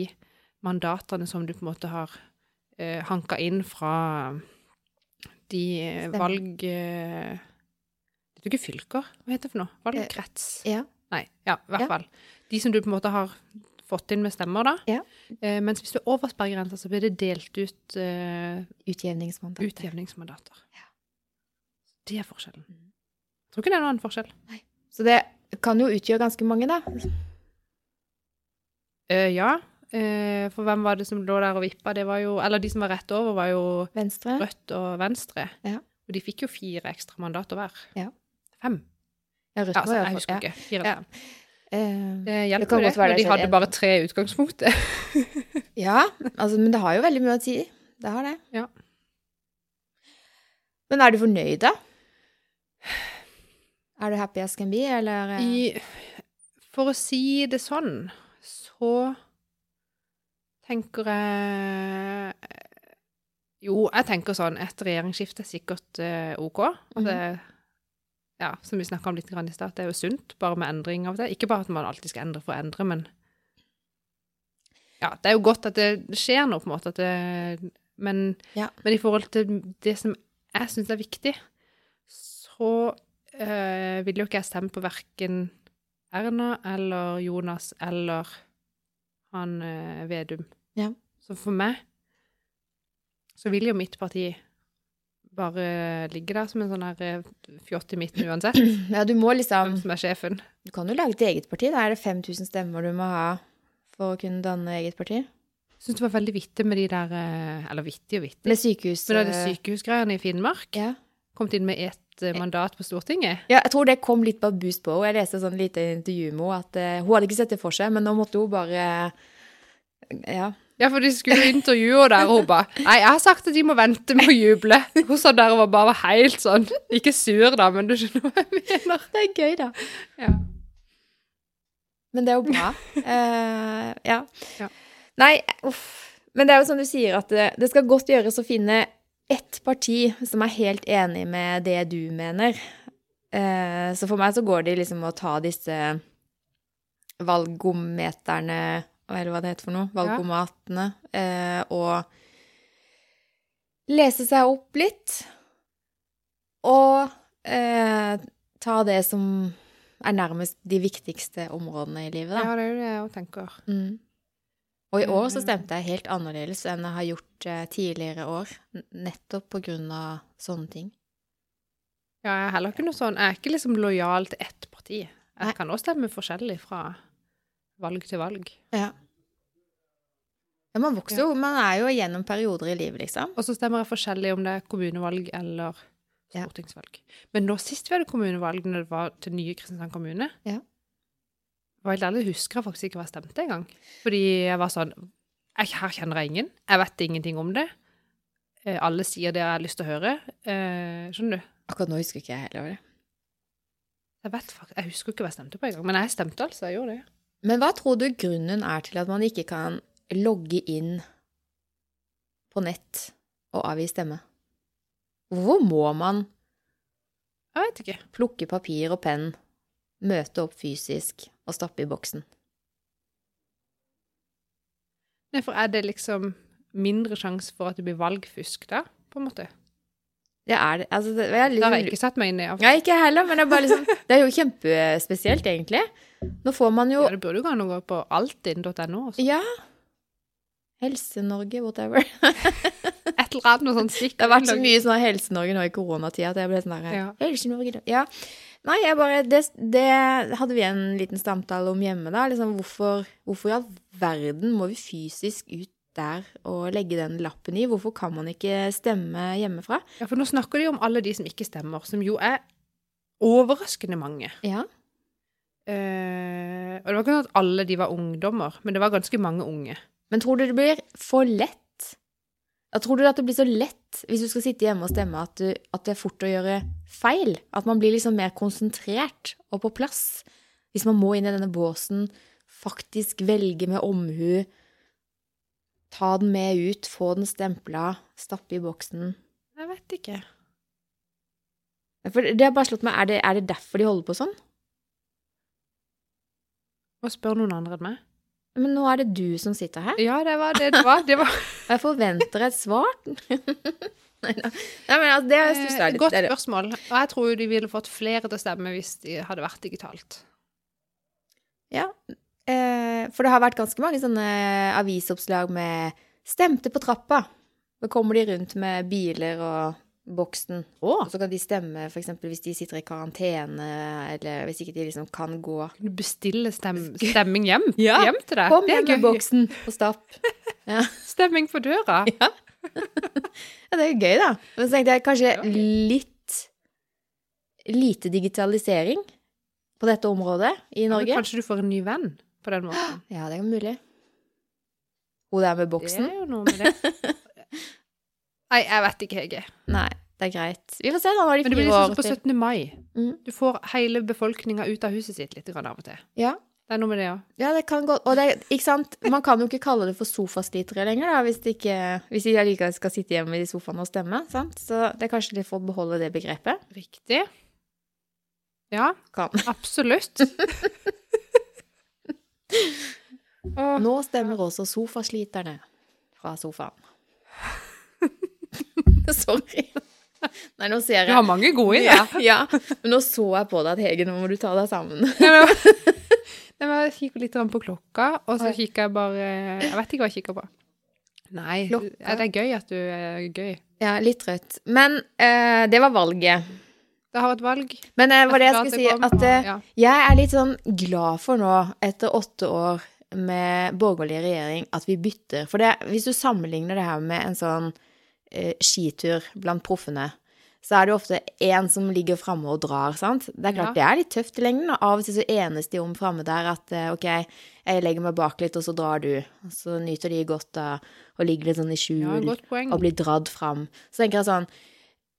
A: mandatene som du på en måte har eh, hanka inn fra de eh,
B: Stemmer.
A: valg... Eh, det er ikke fylker, hva heter det for noe? Valgkrets?
B: Ja.
A: Nei, ja, i hvert
B: Ja.
A: fall. De som du på en måte har fått inn med stemmer, da.
B: Ja.
A: Eh, mens hvis du er over sperregrensa, så blir det delt ut eh,
B: Utjevningsmandater.
A: utjevningsmandater.
B: Ja.
A: Det er forskjellen.
B: Mm.
A: Jeg tror ikke det er noen annen forskjell.
B: Så det kan jo utgjøre ganske mange, da.
A: Eh, ja, eh, for hvem var det som lå der og vippa? Det var jo Eller de som var rett over, var jo
B: Venstre.
A: Rødt og Venstre.
B: Ja.
A: Og de fikk jo fire ekstra mandater hver.
B: Ja.
A: Fem.
B: Ja, Rødt
A: Ja, altså, jeg husker ikke. Fire
B: Ja.
A: eller fem.
B: Eh,
A: Det hjelper jo det, når de hadde bare tre i utgangspunktet.
B: ja, altså, men det har jo veldig mye å si. Det har det.
A: Ja.
B: Men er du fornøyd, da? Er du happy as can be, eller eh,
A: I, for å si det sånn, så tenker jeg Jo, jeg tenker sånn Et regjeringsskifte er sikkert uh, OK. Og det, ja, som vi snakka om litt grann i stad, det er jo sunt, bare med endring av det. Ikke bare at man alltid skal endre for å endre, men Ja, det er jo godt at det skjer noe, på en måte, at det Men,
B: Ja.
A: men i forhold til det som jeg syns er viktig, så eh, vil jo ikke jeg stemme på verken Erna eller Jonas eller han eh, Vedum.
B: Ja.
A: Så for meg så vil jo mitt parti bare ligge der som en sånn her eh, fjott i midten uansett
B: Ja, du må liksom
A: hvem som er sjefen.
B: Du kan jo lage et eget parti. Da er det 5000 stemmer du må ha for å kunne danne eget parti.
A: Jeg syns det var veldig vittig med de der eh, Eller vittig og vittig.
B: Med sykehus...
A: Men da det sykehusgreiene i Finnmark
B: Ja.
A: Kommet inn med ett eh, mandat på Stortinget.
B: ja, jeg tror det kom litt på boost på henne. Jeg leste sånn lite intervju med henne at eh, hun hadde ikke sett det for seg, men nå måtte hun bare Ja.
A: Ja, for de skulle intervjue henne der, og hun bare Nei, jeg har sagt at de må vente med å juble. Hun sa der og var bare helt sånn Ikke sur, da, men du skjønner hva jeg mener.
B: Det er gøy, da.
A: Ja.
B: Men det er jo bra. Uh, ja.
A: Ja.
B: Nei, uff. Men det er jo som du sier, at det, det skal godt gjøres å finne ett parti som er helt enig med det du mener. Eh, så for meg så går det liksom å ta disse valgometerne Eller hva det heter for noe. Valgomatene. Eh, og lese seg opp litt. Og eh, ta det som er nærmest de viktigste områdene i livet, da.
A: ja, det er jo det jeg tenker.
B: Mm. Og i år så stemte jeg helt annerledes enn jeg har gjort eh, tidligere år. Nettopp på grunn av sånne ting.
A: Ja, jeg er heller ikke noe sånn Jeg er ikke liksom lojal til ett parti. Jeg
B: Nei.
A: kan også stemme forskjellig fra valg til valg.
B: Ja. Ja, man vokser jo, man er jo gjennom perioder i livet, liksom.
A: Og så stemmer jeg forskjellig om det er kommunevalg eller
B: Ja.
A: stortingsvalg. Men nå sist vi hadde kommunevalg, når det var til nye Kristiansand kommune
B: Ja.
A: Var helt ærlig, husker jeg faktisk ikke hva jeg stemte engang. Fordi jeg var sånn jeg, Her kjenner jeg ingen. Jeg vet ingenting om det. Eh, alle sier det jeg har lyst til å høre. Eh, skjønner du?
B: Akkurat nå husker ikke jeg heller det.
A: Jeg, vet, faktisk, jeg husker ikke hva jeg stemte på engang. Men jeg stemte altså. Jeg gjorde det.
B: Men hva tror du grunnen er til at man ikke kan logge inn på nett og avgi stemme? Hvorfor må man
A: Jeg vet ikke.
B: plukke papir og penn, møte opp fysisk og stappe i boksen?
A: Nei, for er det liksom mindre sjanse for at det blir valgfusk da, på en måte?
B: Det er det Altså, det, er Da
A: har jeg ikke satt meg inn i. Ja,
B: Nei, ikke jeg heller, men det er bare liksom Det er jo kjempespesielt, egentlig. Nå får man jo
A: det burde jo gå an å gå på altinn.no.
B: Ja. Helse-Norge, whatever.
A: Et eller annet noe sånt stikk.
B: Det har vært så mye sånn Helse-Norge nå i koronatida at jeg ble sånn der
A: Ja.
B: Helse-Norge Ja. Nei, jeg bare det, det hadde vi en liten samtale om hjemme, da. Liksom hvorfor, hvorfor i all verden må vi fysisk ut der og legge den lappen i? Hvorfor kan man ikke stemme hjemmefra?
A: Ja, for nå snakker de om alle de som ikke stemmer, som jo er overraskende mange.
B: Ja.
A: Eh, og det var ikke sånn at alle de var ungdommer, men det var ganske mange unge.
B: Men tror du det blir for lett? Jeg tror du at det blir så lett hvis du skal sitte hjemme og stemme, at, du, at det er fort å gjøre feil? At man blir liksom mer konsentrert og på plass? Hvis man må inn i denne båsen, faktisk velge med omhu, ta den med ut, få den stempla, stappe i boksen.
A: Jeg vet ikke.
B: For det har bare slått meg, er det, er det derfor de holder på sånn?
A: Og spør noen andre enn meg.
B: Men nå er det du som sitter her.
A: Ja, det var det det var. Det var
B: jeg forventer et svar. Nei, men altså, det stusser
A: eh,
B: jeg litt.
A: godt
B: er det.
A: spørsmål. Og jeg tror jo de ville fått flere til å stemme hvis de hadde vært digitalt.
B: Ja, eh, for det har vært ganske mange sånne avisoppslag med 'stemte på trappa'. Da kommer de rundt med biler og boksen. Og så kan de stemme f.eks. hvis de sitter i karantene, eller hvis ikke de liksom kan gå.
A: Du bestille stem stemming hjem,
B: Ja.
A: hjem til deg?
B: Kom hjem med boksen og stapp. Ja.
A: Stemming på døra.
B: ja, det er gøy, da. Men så tenkte jeg kanskje litt lite digitalisering på dette området i
A: Ja,
B: Norge.
A: kanskje du får en ny venn på den måten.
B: Ja, det er mulig. Hun der med boksen?
A: Det er jo noe med det. Nei, jeg vet ikke, Hege.
B: Nei, det er greit. Vi får se da når de
A: Men det blir liksom på 17. mai.
B: Mm.
A: Du får hele befolkninga ut av huset sitt litt grann av og til.
B: Ja.
A: Det er noe med det òg.
B: ja, det kan godt Og det, ikke sant? Man kan jo ikke kalle det for sofaslitere lenger, da, hvis, det ikke, hvis de allikevel skal sitte hjemme i sofaen og stemme. Sant? Så det er kanskje de får beholde det begrepet.
A: Riktig. Ja,
B: Kan.
A: absolutt.
B: Nå stemmer også sofasliterne fra sofaen. Sorry. Nei, nå ser
A: Du har mange gode i det.
B: ja, ja. Men nå så jeg på deg at Hege, nå må du ta deg sammen.
A: Nei, men Jeg kikker litt på klokka, og så kikker jeg bare Jeg vet ikke hva jeg kikker på. Nei,
B: Klokka?
A: det er gøy at du er gøy.
B: Ja, litt trøtt. Men uh, det var valget.
A: Det har vært valg.
B: Men uh, var det jeg skulle si,
A: kom,
B: at
A: uh, ja.
B: jeg er litt sånn glad for nå, etter åtte år med borgerlig regjering, at vi bytter. For det, hvis du sammenligner det her med en sånn eh, skitur blant proffene, så er det jo ofte én som ligger framme og drar, sant. Det er klart
A: Ja.
B: det er litt tøft i lengden, og av og til så enes de om framme der at eh, ok, jeg legger meg bak litt, og så drar du. Og så nyter de godt av å ligge litt sånn i skjul
A: Ja,
B: og bli dratt fram. Så tenker jeg sånn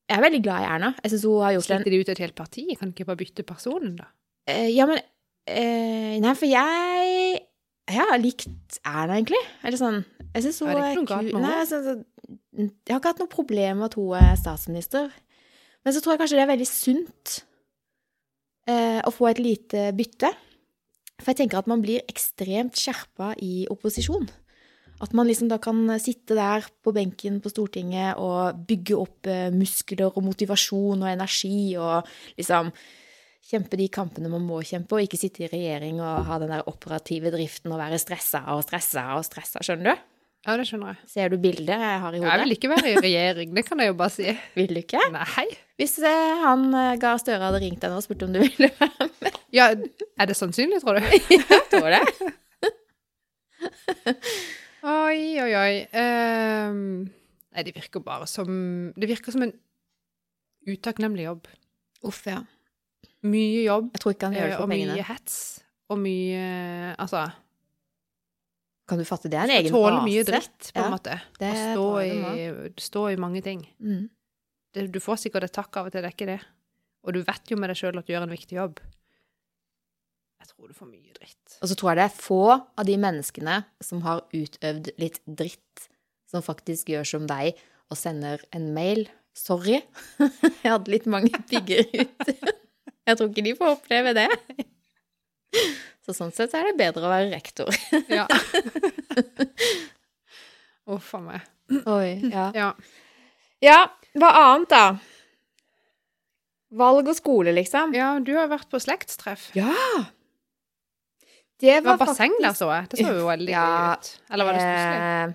B: Jeg er veldig glad i Erna. Jeg syns hun har gjort en
A: Sliter de ut et helt parti? Kan ikke bare bytte personen, da?
B: Eh, ja, men eh, Nei, for jeg Jeg har likt Erna, egentlig. Eller sånn Jeg syns hun
A: er
B: er kul. Nei, jeg, synes, jeg har ikke hatt noe problem med at hun er statsminister. Men så tror jeg kanskje det er veldig sunt eh, å få et lite bytte. For jeg tenker at man blir ekstremt skjerpa i opposisjon. At man liksom da kan sitte der på benken på Stortinget og bygge opp eh, muskler og motivasjon og energi og liksom kjempe de kampene man må kjempe, og ikke sitte i regjering og ha den der operative driften og være stressa og stressa og stressa, skjønner du?
A: Ja, det skjønner jeg.
B: Ser du bildet jeg har i hodet?
A: Jeg vil ikke være i regjering, det kan jeg jo bare si.
B: Vil du ikke?
A: Nei.
B: Hvis eh, han eh, Gahr Støre hadde ringt deg nå og spurt om du ville være med,
A: Ja, er det sannsynlig, tror du?
B: tror du det?
A: Oi, oi, oi. Um, nei, det virker bare som Det virker som en utakknemlig jobb.
B: Uff, ja.
A: Mye jobb
B: Jeg tror ikke han gjør det
A: eh,
B: for
A: og
B: pengene.
A: mye hets. Og mye Altså
B: Kan du fatte det? er en egen
A: Tåle
B: rase.
A: mye dritt, på
B: Ja,
A: en måte.
B: det
A: Og stå i, stå i mange ting.
B: Mm.
A: Det, du får sikkert et takk av og til, det er ikke det. Og du vet jo med deg sjøl at du gjør en viktig jobb. Jeg tror du får mye dritt.
B: Og så tror jeg det er få av de menneskene som har utøvd litt dritt, som faktisk gjør som deg og sender en mail. Sorry, jeg hadde litt mange pigger ute. Jeg tror ikke de får oppleve det. Så sånn sett er det bedre å være rektor.
A: Ja. Uff a meg.
B: Oi, ja.
A: Ja.
B: Ja, hva annet da? Valg og skole, liksom.
A: ja, du har vært på slektstreff.
B: Ja! Det
A: Det var
B: var
A: basseng der, så jeg. Det så jo veldig
B: Ja,
A: gøy ut. Eller var det stusslig?
B: Eh,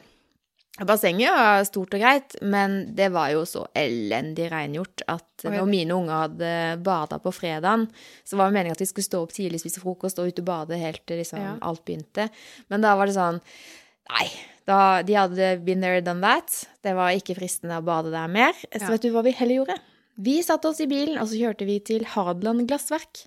B: bassenget var stort og greit, men det var jo så elendig rengjort at når mine unger hadde bada på fredagen, så var det meningen at vi skulle stå opp tidlig, spise frokost og ut og bade helt til liksom
A: Ja.
B: alt begynte. Men da var det sånn Nei. Da, de hadde been there, done that. Det var ikke fristende å bade der mer. Så
A: Ja.
B: vet du hva vi heller gjorde? Vi satte oss i bilen, og så kjørte vi til Hadeland glassverk.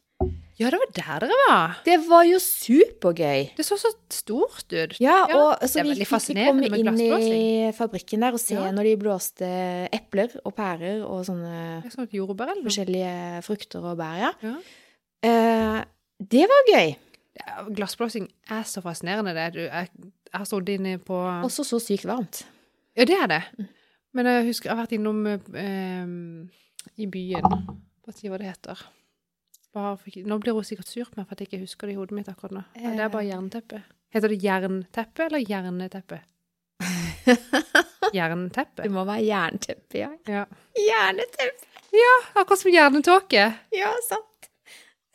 A: Ja, det var der dere var.
B: Det var jo supergøy.
A: Det så så stort ut.
B: Ja, og så vi fikk komme inn i fabrikken der og se
A: Ja.
B: når de blåste epler og pærer og sånne
A: sånn jordbær eller
B: forskjellige frukter og bær, ja.
A: Ja.
B: Eh, det var gøy.
A: Glassblåsing er så fascinerende, det. Du, jeg, jeg har stått inne på
B: Også så sykt varmt.
A: Ja, det er det.
B: Mm.
A: Men jeg husker jeg har vært innom eh, i byen Hva sier hva det heter. Bare, nå blir hun sikkert sur på meg for at jeg ikke husker det i hodet mitt akkurat nå. Det er bare jernteppe. Heter det jernteppe eller jerneteppe? Jernteppe?
B: Det må være jernteppe, ja.
A: Ja.
B: Jerneteppe!
A: Akkurat som jernetåke.
B: Ja, sant.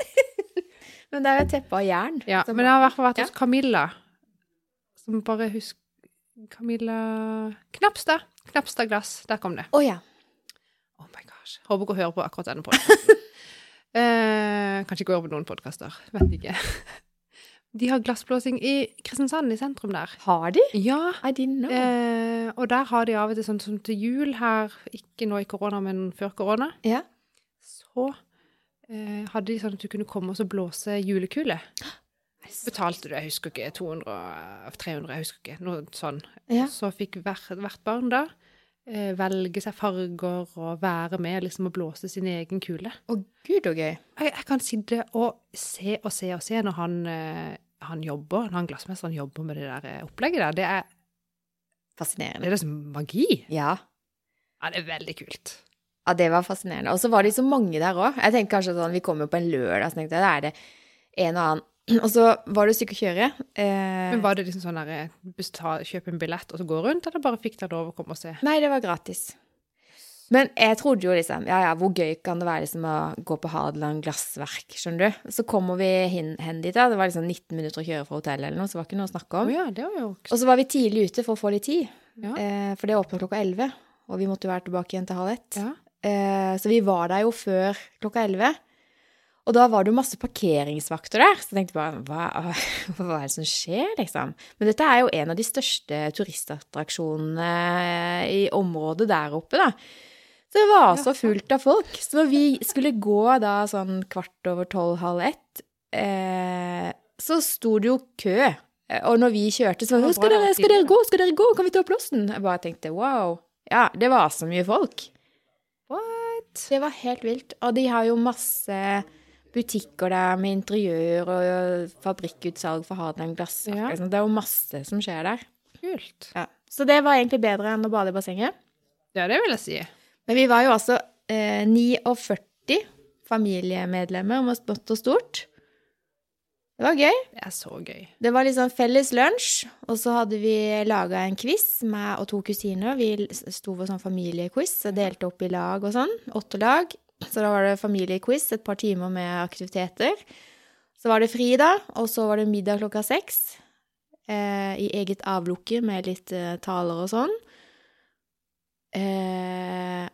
B: Men det er jo et teppe av jern.
A: Ja, men det har i hvert fall vært
B: Ja.
A: hos Camilla. Som bare husker Camilla Knapstad. Knapstad glass. Der kom det.
B: Å ja.
A: Oh my gosh. Håper ikke hun hører på akkurat denne podkasten. eh, kanskje over på noen podkaster. Vet ikke. De har glassblåsing i Kristiansand, i sentrum der.
B: Har de?
A: Ja.
B: I didn't know.
A: Eh, og der har de av og til sånn som til jul her, ikke nå i korona, men før korona,
B: ja.
A: så eh, hadde de sånn at du kunne komme og så blåse julekule. Betalte du, jeg husker ikke, 200, 300, jeg husker ikke, noe sånn.
B: Ja.
A: Så fikk hvert, hvert barn da velge seg farger og være med liksom og blåse sin egen kule.
B: Å gud, så gøy.
A: Jeg, jeg kan sitte og se og se og se når han, eh, han jobber, når han glassmesteren jobber med det der eh, opplegget der. Det er,
B: Fascinerende.
A: det er liksom magi.
B: Ja.
A: Ja, det er veldig kult.
B: Ja, det var fascinerende. Og så var de så mange der òg. Jeg tenkte kanskje sånn, vi kommer på en lørdag, så tenkte jeg da er det en og annen. Og så var det stykke å kjøre. Eh,
A: Men var det liksom sånn der, eh, betal- kjøpe en billett og så gå rundt, eller bare fikk dere lov å komme og se?
B: nei, det var gratis. Men jeg trodde jo liksom Ja, ja, hvor gøy kan det være liksom å gå på Hadeland glassverk, skjønner du? Så kommer vi hen, hen dit, da. Det var liksom 19 minutter å kjøre fra hotellet eller noe, så det var ikke noe å snakke
A: om.
B: om.
A: ja, det var jo
B: Og så var vi tidlig ute for å få litt tid,
A: Ja.
B: eh, for det åpna klokka 11. Og vi måtte jo være tilbake igjen til halv ett.
A: Ja.
B: Eh, så vi var der jo før klokka 11. Og da var det jo masse parkeringsvakter der. Så jeg tenkte bare hva, hva er det som skjer, liksom? Men dette er jo en av de største turistattraksjonene i området der oppe, da. Så det var så fullt av folk. Så når vi skulle gå da sånn kvart over tolv, halv ett, eh, så sto det jo kø. Og når vi kjørte, så var det
A: sånn
B: skal dere, skal dere gå, skal dere gå, kan vi ta plassen? Jeg bare tenkte wow. Ja, det var så mye folk.
A: What?
B: Det var helt vilt. Og de har jo masse butikker der med interiør og fabrikkutsalg for Hadeland glassverk.
A: Ja.
B: liksom. Det er jo masse som skjer der.
A: Kult.
B: Ja. Så det var egentlig bedre enn å bade i bassenget.
A: Ja, det vil jeg si.
B: Men vi var jo altså eh, 49 familiemedlemmer, om smått og stort. Det var gøy.
A: Det er så gøy.
B: Det var liksom felles lunsj, og så hadde vi laga en quiz, meg og to kusiner. Vi sto for sånn familiequiz og delte opp i lag og sånn. Åtte lag. Så da var det familiequiz, et par timer med aktiviteter. Så var det fri, da, og så var det middag klokka seks. Eh, I eget avlukke med litt eh, taler og sånn. Eh,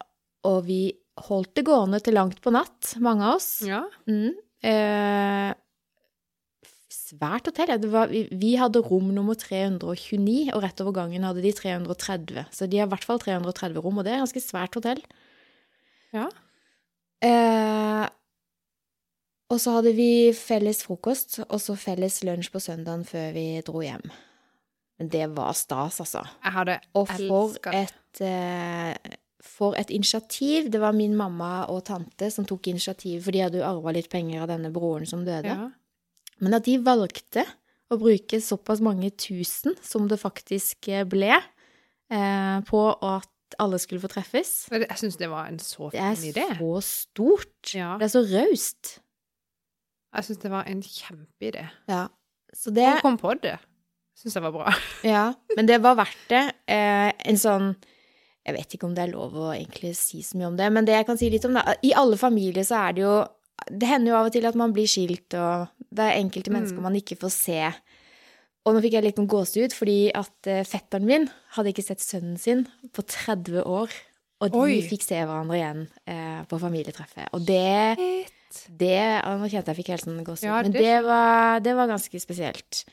B: og vi holdt det gående til langt på natt, mange av oss.
A: Ja.
B: Mm. Eh, svært hotell. Var, vi, vi hadde rom nummer 329, og rett over gangen hadde de 330. Så de har i hvert fall 330 rom, og det er et ganske svært hotell.
A: Ja.
B: Eh, og så hadde vi felles frokost, og så felles lunsj på søndagen før vi dro hjem. Men det var stas, altså.
A: Jeg hadde
B: Og for et, eh, for et initiativ. Det var min mamma og tante som tok initiativ, for de hadde jo arva litt penger av denne broren som døde.
A: Ja.
B: Men at de valgte å bruke såpass mange tusen som det faktisk ble, eh, på at alle skulle få treffes,
A: Jeg syns det var en så fin idé.
B: det er
A: idé.
B: så stort.
A: Ja.
B: Det er så raust.
A: Jeg syns det var en kjempeidé.
B: Ja. Så det
A: Hun kom på det. Syns jeg var bra.
B: Ja, men det var verdt det. Eh, en sånn Jeg vet ikke om det er lov å egentlig si så mye om det, men det jeg kan si litt om, da I alle familier så er det jo Det hender jo av og til at man blir skilt, og det er enkelte mennesker
A: Mm.
B: man ikke får se. Og nå fikk jeg litt noen gåsehud, fordi at eh, fetteren min hadde ikke sett sønnen sin på 30 år. Og de
A: Oi.
B: fikk se hverandre igjen eh, på familietreffet. Og det det og Nå kjente jeg fikk helt sånn gåsehud.
A: Ja,
B: men
A: det-
B: det var, det var ganske spesielt.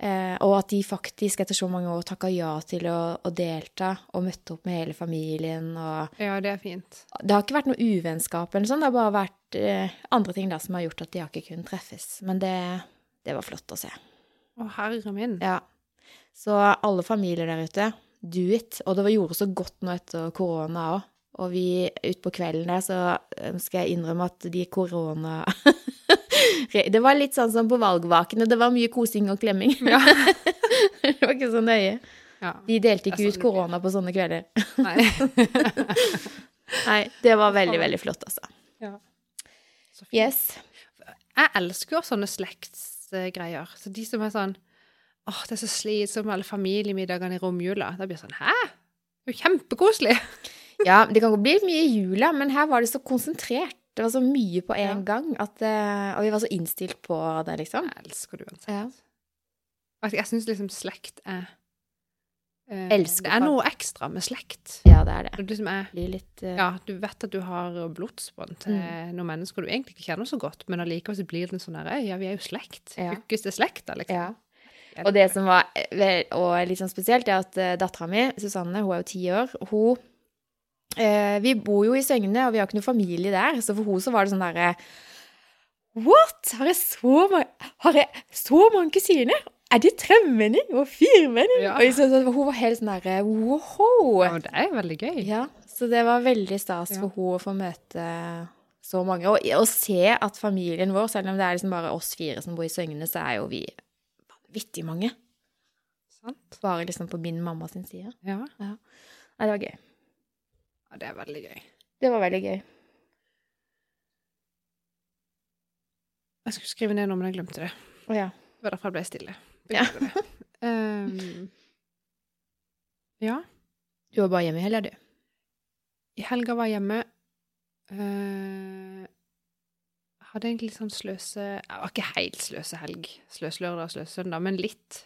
B: Eh, og at de faktisk etter så mange år takka ja til å, å delta, og møtte opp med hele familien. Og
A: Ja, det er fint.
B: det har ikke vært noe uvennskap, eller sånn, det har bare vært eh, andre ting da som har gjort at de har ikke kunnet treffes. Men det, det var flott å se.
A: Å, herre min.
B: Ja. Så alle familier der ute, do it. Og det gjorde så godt nå etter korona òg. Og vi utpå kvelden der, så eh, skal jeg innrømme at de korona Det var litt sånn som på valgvakene. Det var mye kosing og klemming.
A: Ja.
B: det var ikke så nøye.
A: ja.
B: De delte ikke
A: er
B: ut korona på sånne kvelder.
A: Nei.
B: Nei, det var veldig, veldig flott, altså.
A: ja. Så fint.
B: Yes.
A: Jeg elsker jo sånne slektsgreier. Så de som er sånn Åh, det er så slitsomt med alle familiemiddagene i romjula. Da blir det sånn Hæ? Det er jo kjempekoselig!
B: Ja, det kan bli mye i jula, men her var det så konsentrert. Det var så mye på en
A: Ja.
B: gang, at, eh, og vi var så innstilt på det, liksom.
A: Jeg elsker det uansett.
B: Ja.
A: Jeg syns liksom slekt er
B: Elsker
A: Det er noe ekstra med slekt.
B: Ja, det er det.
A: Det liksom er
B: blir litt uh...
A: Ja, du vet at du har blodsbånd til
B: Mm.
A: noen mennesker du egentlig ikke kjenner så godt, men allikevel så blir det en sånn der Ja, vi er jo slekt.
B: Ja.
A: Tjukkeste slekta, liksom.
B: Ja. Og det som var eh, og litt sånn spesielt, er at dattera mi, Susanne, hun er jo ti år, hun eh, Vi bor jo i Søgne, og vi har ikke noe familie der, så for hun så var det sånn derre What?! Har jeg så mange, har jeg så mange kusiner? Er det tremenning og firmenning?
A: Ja.
B: Og så, så, hun var helt sånn derre wow!
A: Ja, det er veldig gøy.
B: Ja, så det var veldig stas
A: Ja.
B: for hun å få møte så mange. Og å se at familien vår, selv om det er liksom bare oss fire som bor i Søgne, så er jo vi vanvittig mange.
A: Sant?
B: Bare liksom på min mamma sin side.
A: Ja.
B: Nei, det var gøy.
A: ja, det er veldig gøy.
B: Det var veldig gøy.
A: Jeg skulle skrive ned noe, men jeg glemte det.
B: Oh, ja.
A: Det var derfor jeg ble stille.
B: Ja.
A: Beklager det. Um, ja.
B: Du var bare hjemme i helga, du.
A: I helga var jeg hjemme. Uh, hadde egentlig litt sånn sløse Jeg var ikke helt sløse helg. Sløs lørdag, sløs søndag, men litt.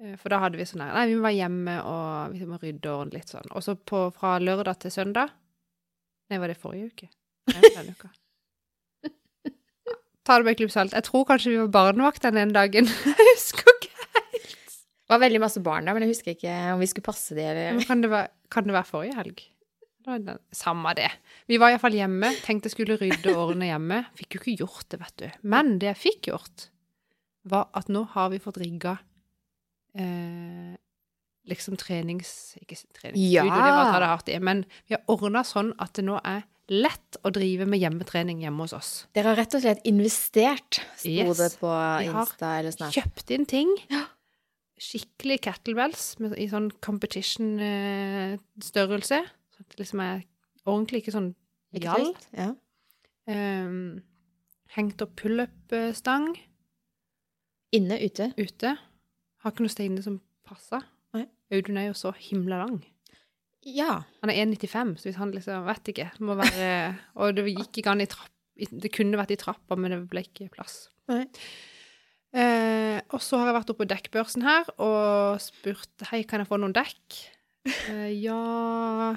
A: Uh, For da hadde vi sånn her Nei, vi må være hjemme, og vi må rydde og ordne litt sånn. Og så fra lørdag til søndag Nei, var det forrige uke? Nei, denne uka. Ta det med en salt. Jeg tror kanskje vi var barnevakt den ene dagen. Jeg husker ikke. helt.
B: Det var veldig masse barn der, men jeg husker ikke om vi skulle passe de eller
A: Kan det være, kan det være forrige helg? Samme det. Vi var iallfall hjemme. Tenkte jeg skulle rydde ordne hjemme. Fikk jo ikke gjort det, vet du. Men det jeg fikk gjort, var at nå har vi fått rigga eh, liksom trenings... Ikke treningsstudio,
B: Ja.
A: det var å ta det hardt i. Men vi har ordna sånn at det nå er lett å drive med hjemmetrening hjemme hos oss.
B: Dere har rett og slett investert, sto
A: Yes.
B: det på
A: Vi har
B: Insta eller Snap.
A: Kjøpt inn ting. Skikkelig kettlebells i sånn competition-størrelse. Så det liksom er ordentlig, ikke sånn gjall.
B: Ja.
A: Um, hengt opp pullup-stang
B: Inne, ute.
A: ute. Har ikke noe sted inne som passer. Audun er jo så himla lang.
B: Ja.
A: Han er 1,95, så hvis han liksom Vet ikke. Må være Og det gikk ikke an i trapp Det kunne vært i trappa, men det ble ikke plass.
B: Nei.
A: Eh, og så har jeg vært oppe på dekkbørsen her og spurt Hei, kan jeg få noen dekk. Eh, ja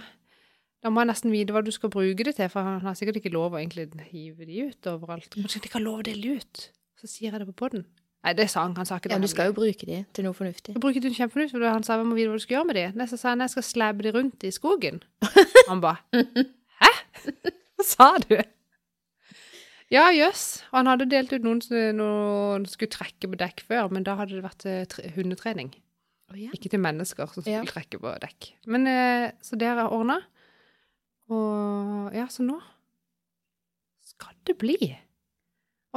A: Da må jeg nesten vite hva du skal bruke det til, for han har sikkert ikke lov å egentlig hive de ut overalt. Kanskje de har lov å dele ut? Så sier jeg det på poden. Nei, det sa han. Han sa ikke det.
B: ja, du skal jo bruke de til noe fornuftig.
A: Jeg bruker den kjempefornuftig, for han sa hva må vite hva du skal gjøre med de. Så sa han jeg skal slæbe de rundt i skogen. Han ba Hæ? Hva sa du? Ja, jøss. Og han hadde delt ut noen som skulle trekke på dekk før, men da hadde det vært eh, tre- hundetrening.
B: Oh, ja.
A: Ikke til mennesker som skulle
B: Ja.
A: trekke på dekk. Men eh, Så det har jeg ordna. Og ja, så nå skal det bli.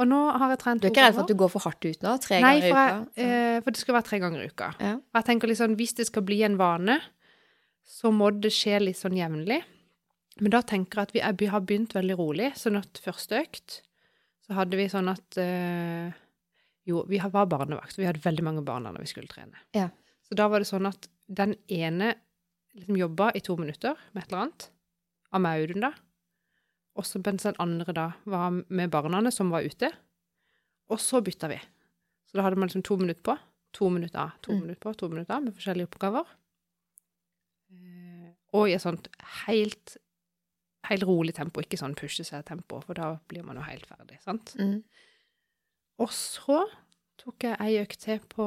A: Og nå har jeg trent
B: Du er ikke redd for at du går for hardt ut nå? Tre
A: Nei,
B: ganger i uka?
A: Nei, eh, for det skal være tre ganger i uka.
B: Ja.
A: Og jeg tenker liksom, Hvis det skal bli en vane, så må det skje litt sånn jevnlig. Men da tenker jeg at vi, er, vi har begynt veldig rolig. Sånn at første økt så hadde vi sånn at eh, Jo, vi var barnevakt. Vi hadde veldig mange barn da når vi skulle trene.
B: Ja.
A: Så da var det sånn at den ene liksom jobba i to minutter med et eller annet. Av meg og Audun, da. Og så mens den andre da var med barna som var ute. Og så bytta vi. Så da hadde man liksom to minutter på, to minutter av, to
B: Mm.
A: minutter på, to minutter av, med forskjellige oppgaver. Eh, Og i et sånt helt, helt rolig tempo, ikke sånn pushe seg-tempo, for da blir man jo helt ferdig, sant?
B: Mm.
A: Og så tok jeg ei økt til på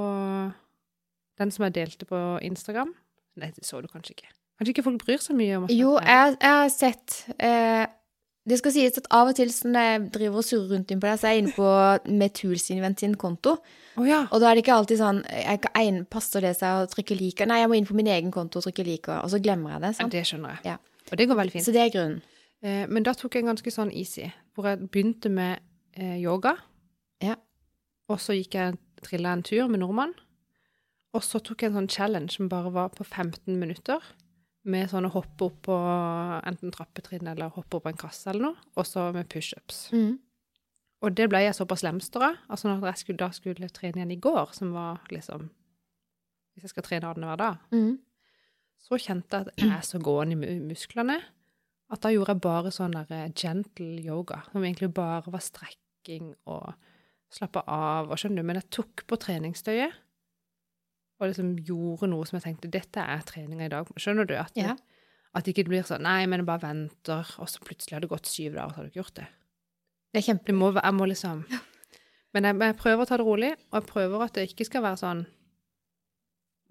A: den som jeg delte på Instagram. Nei, det så du kanskje ikke. Kanskje ikke folk bryr seg mye om at
B: Jo,
A: jeg
B: jeg har sett eh, Det skal sies at av og til når jeg driver og surrer rundt inn på deg, så er jeg inne på Invent sin konto.
A: Oh, ja.
B: Og da er det ikke alltid sånn jeg, kan- Passer det seg å trykke like? Nei, jeg må inn på min egen konto og trykke like, og så glemmer jeg det.
A: ja.
B: Sant?
A: Det skjønner jeg.
B: Ja.
A: Og det går veldig fint.
B: Så det er grunnen.
A: Eh, men da tok jeg en ganske sånn easy, hvor jeg begynte med eh, yoga.
B: Ja.
A: Og så gikk jeg trilla en tur med nordmann. Og så tok jeg en sånn challenge som bare var på 15 minutter. Med sånn å hoppe opp på enten trappetrinn eller hoppe opp på en kasse eller noe. Og så med pushups.
B: Mm.
A: Og det ble jeg såpass lemster av. Altså når jeg skulle, da skulle trene igjen i går, som var liksom Hvis jeg skal trene annenhver dag,
B: Mm.
A: så kjente jeg at jeg er så gående i mu- musklene at da gjorde jeg bare sånn der eh, gentle yoga, som egentlig bare var strekking og slappe av, og skjønner du, men jeg tok på treningstøyet og liksom gjorde noe som jeg tenkte, dette er treninga i dag. Skjønner du? At,
B: Ja.
A: at det ikke blir sånn, nei, men jeg bare venter, og så plutselig har det gått syv dager, og så har du ikke gjort det.
B: Det er kjempe...
A: Det må, jeg må liksom Men jeg, jeg prøver å ta det rolig, og jeg prøver at det ikke skal være sånn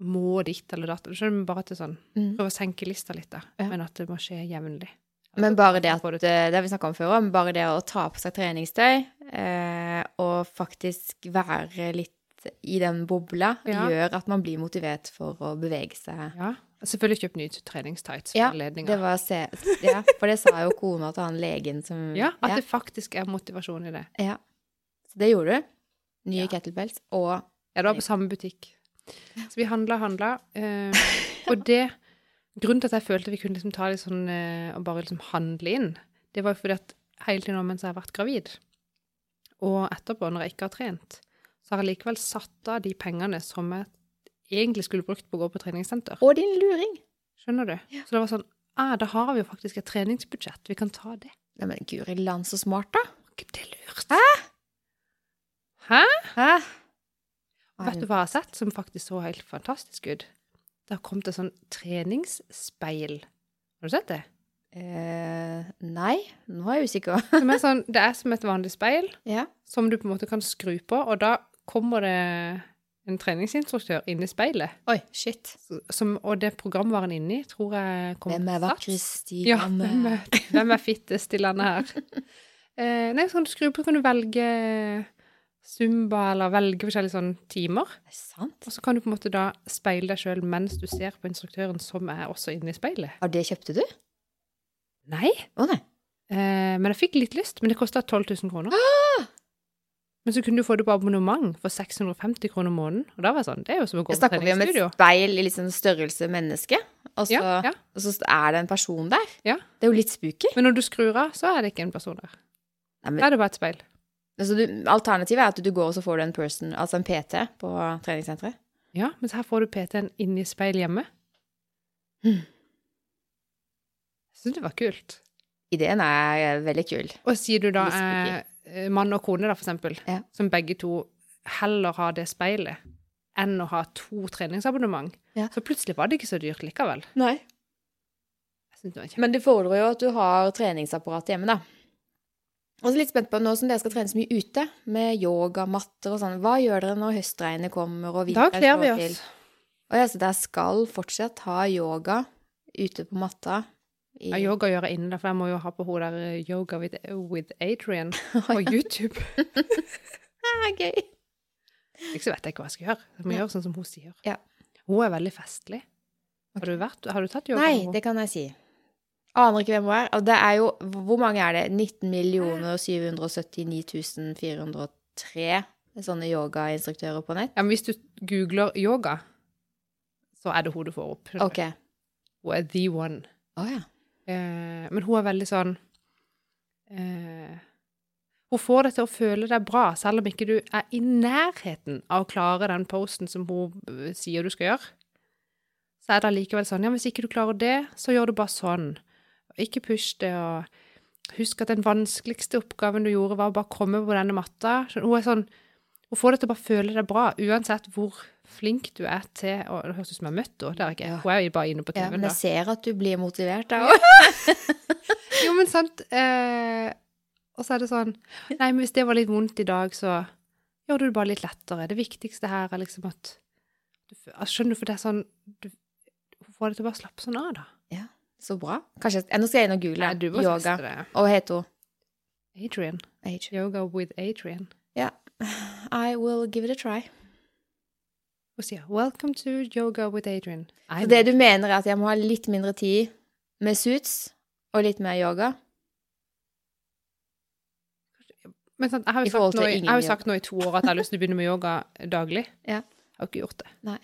A: må ditt eller datt. Skjønner du, bare at det er sånn
B: Mm.
A: Prøve å senke lista litt, da.
B: Ja.
A: Men at det må skje jevnlig.
B: Men bare det at Det har vi snakka om før òg, men bare det å ta på seg treningstøy eh, og faktisk være litt i den bobla,
A: Ja.
B: gjør at man blir motivert for å bevege seg.
A: Ja. Selvfølgelig kjøpt nye treningstights
B: Ja,
A: for.
B: Det var se, ja, for det sa jo kona til han legen som
A: Ja, at
B: ja,
A: det faktisk er motivasjon i det.
B: ja. Så det gjorde du. Nye
A: Ja.
B: kettlebells og
A: Ja, det var på samme butikk. Så vi handla, handla. Eh, og det Grunnen til at jeg følte vi kunne liksom ta litt sånn eh, og bare liksom handle inn, det var jo fordi at hele tiden nå mens jeg har vært gravid, og etterpå, når jeg ikke har trent, så har jeg likevel satt av de pengene som jeg egentlig skulle brukt på å gå på treningssenter.
B: Og din luring!
A: Skjønner du? Ja. Så det var sånn ah, da har vi jo faktisk et treningsbudsjett. Vi kan ta det.
B: Nei, men guri land, så smart, da.
A: Ikke det lurt?
B: Hæ?
A: Hæ?
B: Hæ?
A: Vet du hva jeg har sett som faktisk så helt fantastisk ut? Det har kommet et sånn treningsspeil. Har du sett det?
B: Eh, nei, nå er jeg usikker.
A: Som er sånn, det er som et vanlig speil,
B: ja.
A: som du på en måte kan skru på, og da kommer det en treningsinstruktør inn i speilet.
B: Oi, shit.
A: Som, og det programvaren inni tror jeg kommer
B: Hvem er vakrest i
A: Ja, hvem er, hvem er fittest i landet her? Eh, nei, så kan du skru på, kan du velge zumba, eller velge forskjellige sånne timer.
B: Det er sant.
A: Og så kan du på en måte da speile deg sjøl mens du ser på instruktøren som er også inne i speilet.
B: Av det kjøpte du?
A: Nei,
B: Å nei.
A: eh, men jeg fikk litt lyst. Men det kosta 12 000 kroner. Men så kunne du få det på abonnement for 650 kroner måneden. Og da var jeg sånn, det er jo som å gå på
B: Snakker vi om et speil i liksom størrelse menneske, og så,
A: Ja, ja.
B: og så er det en person der?
A: Ja.
B: Det er jo litt spooky.
A: Men når du skrur av, så er det ikke en person der.
B: Nei, men,
A: Da er det bare et speil.
B: altså, du, alternativet er at du går og så får du en person, altså en PT på treningssenteret.
A: Ja, mens her får du PT-en inni speil hjemme.
B: Mm.
A: Jeg syns det var kult.
B: Ideen er veldig kul.
A: Og sier du da Eh, mann og kone, da, for eksempel,
B: Ja.
A: som begge to heller har det speilet enn å ha to treningsabonnement,
B: Ja.
A: så plutselig var det ikke så dyrt likevel.
B: Nei.
A: Jeg det var.
B: Men det fordrer jo at du har treningsapparat hjemme, da. Og så litt spent på, nå som dere skal trene så mye ute, med yogamatter og sånn, hva gjør dere når høstregnet kommer og
A: Da
B: vinteren
A: kler vi oss.
B: Og ja, så dere skal fortsatt ha yoga ute på matta? I...
A: Ja, yoga gjør jeg inne, for jeg må jo ha på hun der eh, Yoga with, with Adrian på YouTube.
B: Ah, gøy.
A: Ikke så vet jeg ikke hva jeg skal gjøre. Jeg må
B: Ja.
A: gjøre sånn som hun sier.
B: Ja.
A: Hun er veldig festlig. Har du, vært, har du tatt yoga?
B: Nei, det kan jeg si. Aner ikke hvem hun er. Og det er jo Hvor mange er det? 19 millioner 779 403 sånne yogainstruktører på nett?
A: Ja, men hvis du googler yoga, så er det hun du får opp.
B: OK.
A: Hun er the one.
B: Å ja.
A: Eh, men hun er veldig sånn eh, Hun får deg til å føle deg bra, selv om ikke du er i nærheten av å klare den posten som hun eh, sier du skal gjøre. Så er det allikevel sånn Ja, hvis ikke du klarer det, så gjør du bare sånn. Ikke push det, og husk at den vanskeligste oppgaven du gjorde, var å bare komme på denne matta. Hun er sånn Hun får deg til å bare føle deg bra, uansett hvor flink du er til å Det høres ut som jeg har møtt henne, det er ikke.
B: jeg.
A: Hun er jo bare inne på
B: ja.
A: TV-en,
B: Men
A: da.
B: jeg ser at du blir motivert da.
A: Jo, men sant. Eh, og så er det sånn Nei, men hvis det var litt vondt i dag, så gjør du det bare litt lettere. Det viktigste her er liksom at du, altså, Skjønner du, for det er sånn du, Hun får deg til å bare slappe sånn av, da.
B: Så bra. Kanskje jeg- Nå skal jeg inn og google
A: Nei,
B: yoga. Og hva heter hun?
A: Adrian.
B: Adrian.
A: Yoga with Adrian. Ja.
B: I will give it a try.
A: Hun sier 'Welcome to yoga with Adrian'.
B: Så det du mener er at jeg må ha litt mindre tid med suits og litt mer yoga?
A: Men sant, jeg har jo sagt, nå, jeg har sagt nå i to år at jeg har lyst til å begynne med yoga daglig.
B: Ja.
A: Jeg har ikke gjort det.
B: Nei.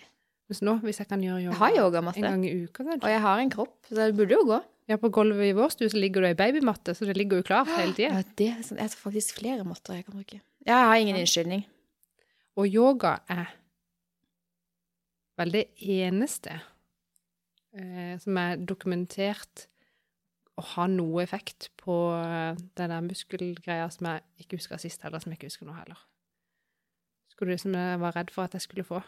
A: Mens nå, hvis jeg kan gjøre yoga
B: Jeg har
A: en gang i uka,
B: og jeg har en kropp, så det burde jo gå.
A: Ja, på gulvet i vår stue så ligger det ei babymatte, så det ligger jo klart hele tida.
B: Ja, det er sånn, jeg har faktisk flere matter jeg kan bruke. Ja, jeg har ingen
A: Ja.
B: unnskyldning.
A: Og yoga er vel det eneste eh, som er dokumentert å ha noe effekt på eh, den der muskelgreia som jeg ikke husker sist heller, som jeg ikke husker nå heller. Skulle du som jeg var redd for at jeg skulle få?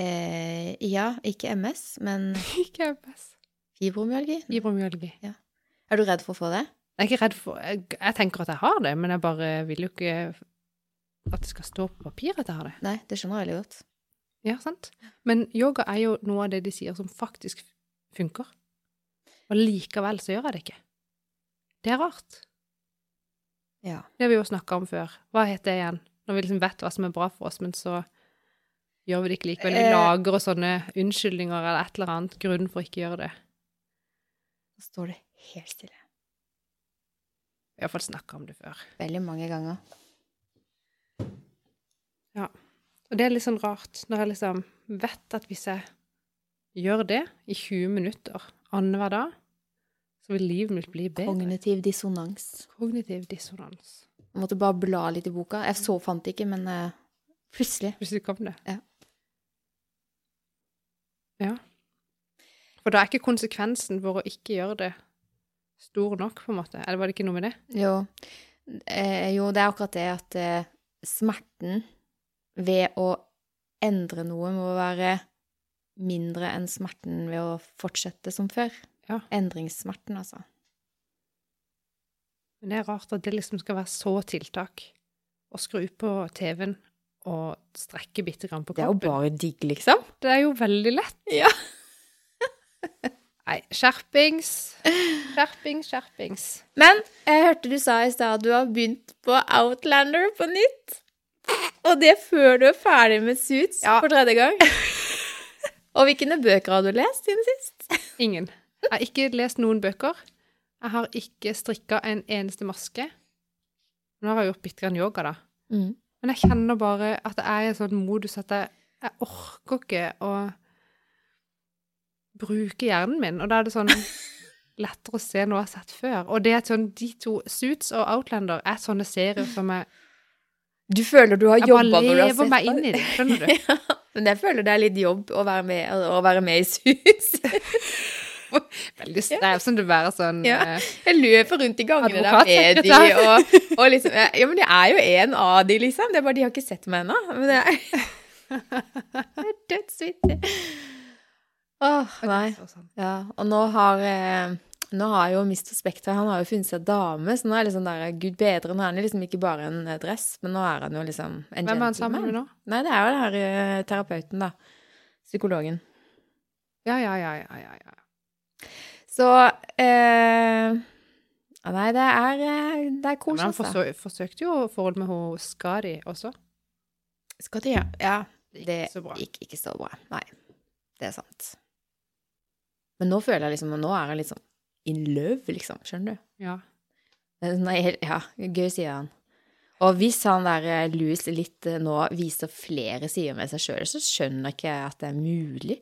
B: Eh, ja, ikke MS, men
A: Ikke MS.
B: fibromyalgi.
A: Fibromyalgi.
B: Er du redd for å få det?
A: Jeg er ikke redd for jeg, jeg tenker at jeg har det, men jeg bare vil jo ikke at det skal stå på papir at jeg har det.
B: Nei, det skjønner jeg veldig godt.
A: Ja, sant? Men yoga er jo noe av det de sier som faktisk funker. Og likevel så gjør jeg det ikke. Det er rart.
B: Ja.
A: Det har vi jo snakka om før. Hva heter det igjen? Når vi liksom vet hva som er bra for oss, men så gjør vi det ikke likevel. Vi
B: Eh.
A: lager og sånne unnskyldninger eller et eller annet grunn for ikke å gjøre det.
B: Da står det helt stille.
A: Vi har iallfall snakka om det før.
B: Veldig mange ganger.
A: Og det er litt sånn rart, når jeg liksom vet at hvis jeg gjør det i 20 minutter annenhver dag, så vil livet mitt bli bedre.
B: Kognitiv dissonans.
A: Kognitiv dissonans.
B: Jeg måtte bare bla litt i boka. Jeg så fant det ikke, men uh, plutselig.
A: Plutselig kom det.
B: Ja.
A: Ja. For da er ikke konsekvensen for å ikke gjøre det stor nok, på en måte. Eller var det ikke noe med det?
B: Jo, eh, jo det er akkurat det at eh, smerten ved å endre noe må være mindre enn smerten ved å fortsette som før.
A: Ja.
B: Endringssmerten, altså.
A: Men det er rart at det liksom skal være så tiltak. Å skru på TV-en og strekke bitte grann på
B: Det er jo bare digg, liksom.
A: Det er jo veldig lett.
B: Ja.
A: Nei, skjerpings. Skjerpings, skjerpings.
B: Men jeg hørte du sa i stad at du har begynt på Outlander på nytt. Og det før du er ferdig med Suits
A: Ja.
B: for tredje gang. Og hvilke bøker har du lest siden sist?
A: Ingen. Jeg har ikke lest noen bøker. Jeg har ikke strikka en eneste maske. Nå har jeg gjort bitte grann yoga, da.
B: Mm.
A: Men jeg kjenner bare at jeg er i en sånn modus at jeg, jeg orker ikke å bruke hjernen min. Og da er det sånn lettere å se noe jeg har sett før. Og det er sånn, de to, Suits og Outlander, er sånne serier som jeg,
B: Du føler du har
A: jeg
B: jobba når du har
A: lever
B: sett
A: meg inn i det. Skjønner du?
B: Men jeg føler det er litt jobb å være med, å være med i sus.
A: Veldig strevsomt å være sånn
B: Ja.
A: eh,
B: Jeg løper rundt i gangene der med de, og, og liksom Ja, men det er jo en av de, liksom. Det er bare de har ikke sett meg ennå. Men det er, det er dødsvittig. Åh, nei.
A: sånn.
B: Ja, og nå har eh, Nå har jo Mr. Spekter Han har jo funnet seg dame, så nå er det liksom der Gud bedre. Nå er han liksom ikke bare en eh, dress, men nå er han jo liksom en
A: Hvem er han sammen med nå?
B: Nei, det er jo den her eh, terapeuten, da. Psykologen.
A: Ja, ja, ja, ja, ja, ja.
B: Så eh, Nei, det er, eh, det er
A: Men han
B: altså.
A: forsø forsøkte jo forhold med hun Skadi også.
B: Skadi, ja. ja.
A: Det gikk
B: Det
A: ikke så bra.
B: gikk ikke så bra. Nei, det er sant. Men nå føler jeg liksom Og Nå er jeg litt sånn in love, liksom. Skjønner du?
A: Ja.
B: Nei, Ja, gøy, sier han. Og hvis han der eh, Louis litt eh, nå viser flere sider med seg sjøl, så skjønner ikke jeg at det er mulig.